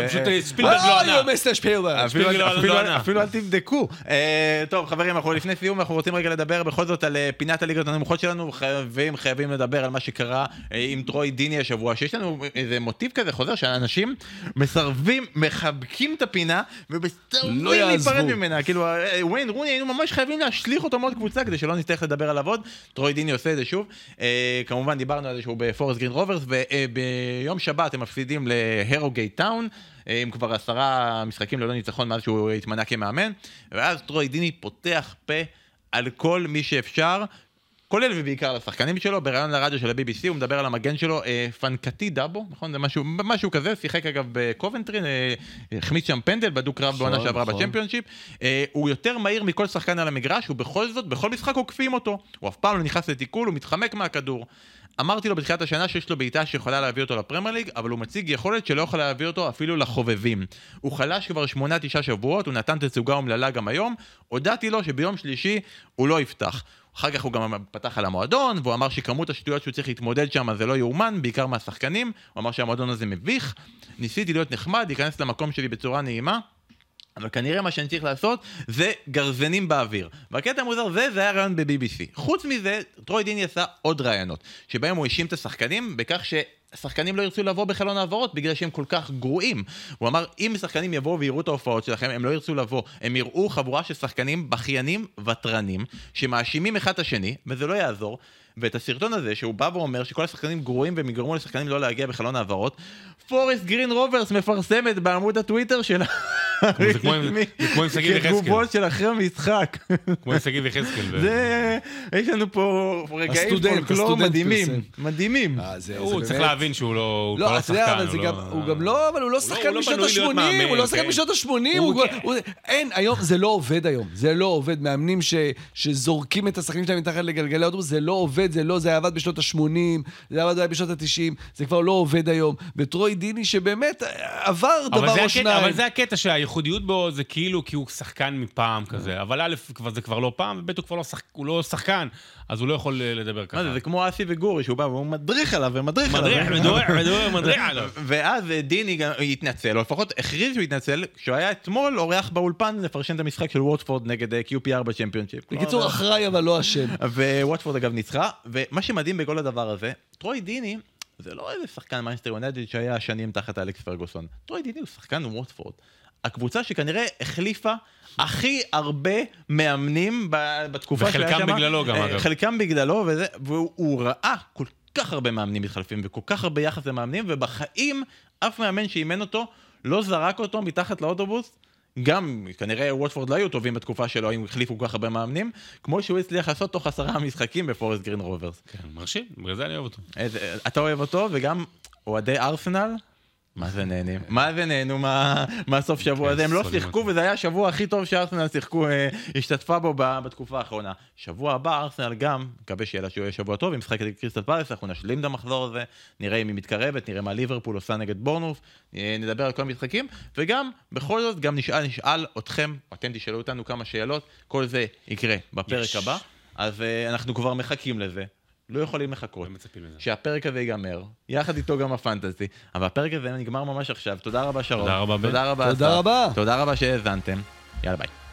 פשוט אה, ספילברג לא ענה. אפילו אל תבדקו. אה, טוב, חברים, אנחנו לפני סיום, אנחנו רוצים רגע לדבר בכל זאת על פינת הליגות הנמוכות שלנו, חייבים, חייבים לדבר על מה שקרה עם טרוי דיני השבוע, שיש לנו איזה מוטיב כזה חוזר, שאנשים מסרבים, מחבקים את הפינה, ומסרבים לא להיפרד ממנה. כאילו, וויין רוני, היינו ממש חייבים להשליך אותו מאוד קבוצה, כדי שלא נצטרך לדבר עליו עוד. טרוי דיני עושה את זה שוב. אה, כמובן דיברנו על זה שהוא בפורסט גרין רוברס, וביום שבת הם מפסידים להרוגייט טאון. אה, עם כבר עשרה משחקים ללא ניצחון מאז שהוא התמנה כמאמן, ואז טרוי דיני פותח פה על כל מי שאפשר, כולל ובעיקר לשחקנים שלו, בריאיון לרדיו של ה-BBC הוא מדבר על המגן שלו, אה, פנקטי דאבו, נכון? זה משהו, משהו כזה, שיחק אגב בקובנטרי, אה, החמיץ שם פנדל בדו-קרב נכון, בעונה שעברה נכון. בצ'מפיונשיפ. אה, הוא יותר מהיר מכל שחקן על המגרש, ובכל זאת, בכל משחק עוקפים אותו. הוא אף פעם לא נכנס לתיקול, הוא מתחמק מהכדור. אמרתי לו בתחילת השנה שיש לו בעיטה שיכולה להביא אותו לפרמייר ליג, אבל הוא מציג יכולת שלא יכולה להביא אותו אפילו לחובבים. הוא חלש כבר שמונה תשעה שבועות, הוא נתן תצוגה אומללה גם היום, הודעתי לו שביום שלישי הוא לא יפתח. אחר כך הוא גם פתח על המועדון, והוא אמר שכמות השטויות שהוא צריך להתמודד שם זה לא יאומן, בעיקר מהשחקנים, הוא אמר שהמועדון הזה מביך. ניסיתי להיות נחמד, להיכנס למקום שלי בצורה נעימה, אבל כנראה מה שאני צריך לעשות זה גרזנים באוויר. והקטע המוזר זה, זה היה רעיון ב-BBC. חוץ מזה, טרוי דיני עשה עוד רעיונות, שבהם הוא האשים את השחקנים בכך ששחקנים לא ירצו לבוא בחלון העברות בגלל שהם כל כך גרועים. הוא אמר, אם שחקנים יבואו ויראו את ההופעות שלכם, הם לא ירצו לבוא. הם יראו חבורה של שחקנים בכיינים ותרנים, שמאשימים אחד את השני, וזה לא יעזור. ואת הסרטון הזה, שהוא בא ואומר שכל השחקנים גרועים והם יגרמו לשחקנים לא להגיע בחלון העברות, פורסט גרין רוברס מפרסמת בעמוד הטוויטר שלה. זה כמו עם- זה כמו עם שגיב יחזקאל. כתגובות של אחרי המשחק. כמו עם שגיב יחזקאל. זה, יש לנו פה רגעים פולקלור מדהימים. מדהימים. אה, הוא צריך להבין שהוא לא הוא לא, כבר לא שחקן. הוא גם, לא- הוא גם לא, אבל הוא לא שחקן משנות בנוי להיות ה-80, מאמן, הוא לא שחקן כן. משנות ה-80, הוא הוא כן. אין, היום, זה לא עובד היום, זה לא עובד. מאמנים שזורקים את השחקנים שלהם מתחת לגלגלי האוטובוס, זה לא עובד, זה לא, זה עבד בשנות ה-80, זה עבד אולי בשנות ה-90, זה כבר לא עובד היום. וטרוי דיני שבאמת עבר דבר או שניים. אבל זה הקטע שהייחודיות בו זה כאילו כי הוא שחקן מפעם כזה, אבל א', זה כבר לא פעם, וב', הוא כבר לא לא שחקן, אז הוא לא יכול אה, לדבר ככה. מה זה, זה כמו אסי וגורי, שהוא בא והוא מדריך עליו ומדריך עליו. מדריך, מדריך, מדריך, מדריך [LAUGHS] עליו. ואז אה, דיני גם התנצל, או לפחות הכריז שהוא התנצל, כשהוא היה אתמול אורח באולפן לפרשן את המשחק של ווטפורד נגד אה, QPR בצ'מפיונשיפ. בקיצור, אחראי אבל לא אשם. [LAUGHS] וווטפורד אגב ניצחה, ומה שמדהים בכל הדבר הזה, טרוי דיני זה לא איזה שחקן מנצ'סטר יונייטד שהיה שנים תחת אלכס פרגוסון. טרוי דיני הוא שחקן ווטפורד. הקבוצה שכנראה החליפה הכי הרבה מאמנים בתקופה שהיה וחלקם שם. בגללו גם, אה, אגב. חלקם בגללו, וזה, והוא הוא ראה כל כך הרבה מאמנים מתחלפים וכל כך הרבה יחס למאמנים, ובחיים אף מאמן שאימן אותו לא זרק אותו מתחת לאוטובוס. גם, כנראה ווטפורד לא היו טובים בתקופה שלו, אם החליפו כל כך הרבה מאמנים, כמו שהוא הצליח לעשות תוך עשרה משחקים בפורסט גרין רוברס. כן, מרשים, בגלל זה אני אוהב אותו. איזה- אתה אוהב אותו, וגם אוהדי ארסנל, מה זה נהנים? מה זה נהנו מה- מהסוף שבוע כן, הזה? הם לא שיחקו. וזה היה השבוע הכי טוב שארסנל שיחקו, אה, השתתפה בו בתקופה האחרונה. שבוע הבא ארסנל גם, מקווה שיהיה לה שהוא יהיה שבוע טוב, היא משחקת נגד קריסטל פאלאס, אנחנו נשלים את המחזור הזה, נראה אם היא מתקרבת, נראה מה ליברפול עושה נגד בורנמות', אה, נדבר על כל המשחקים, וגם, בכל זאת, גם נשאל, נשאל אתכם, אתם תשאלו אותנו כמה שאלות, כל זה יקרה בפרק. הבא, אז אה, אנחנו כבר מחכים לזה. לא יכולים לחכות. לא מצפים לזה. שהפרק הזה ייגמר, יחד איתו גם הפנטזי, אבל הפרק הזה נגמר ממש עכשיו. תודה רבה שרון. תודה רבה, בן. תודה רבה תודה. רבה. תודה רבה שהאזנתם. יאללה ביי.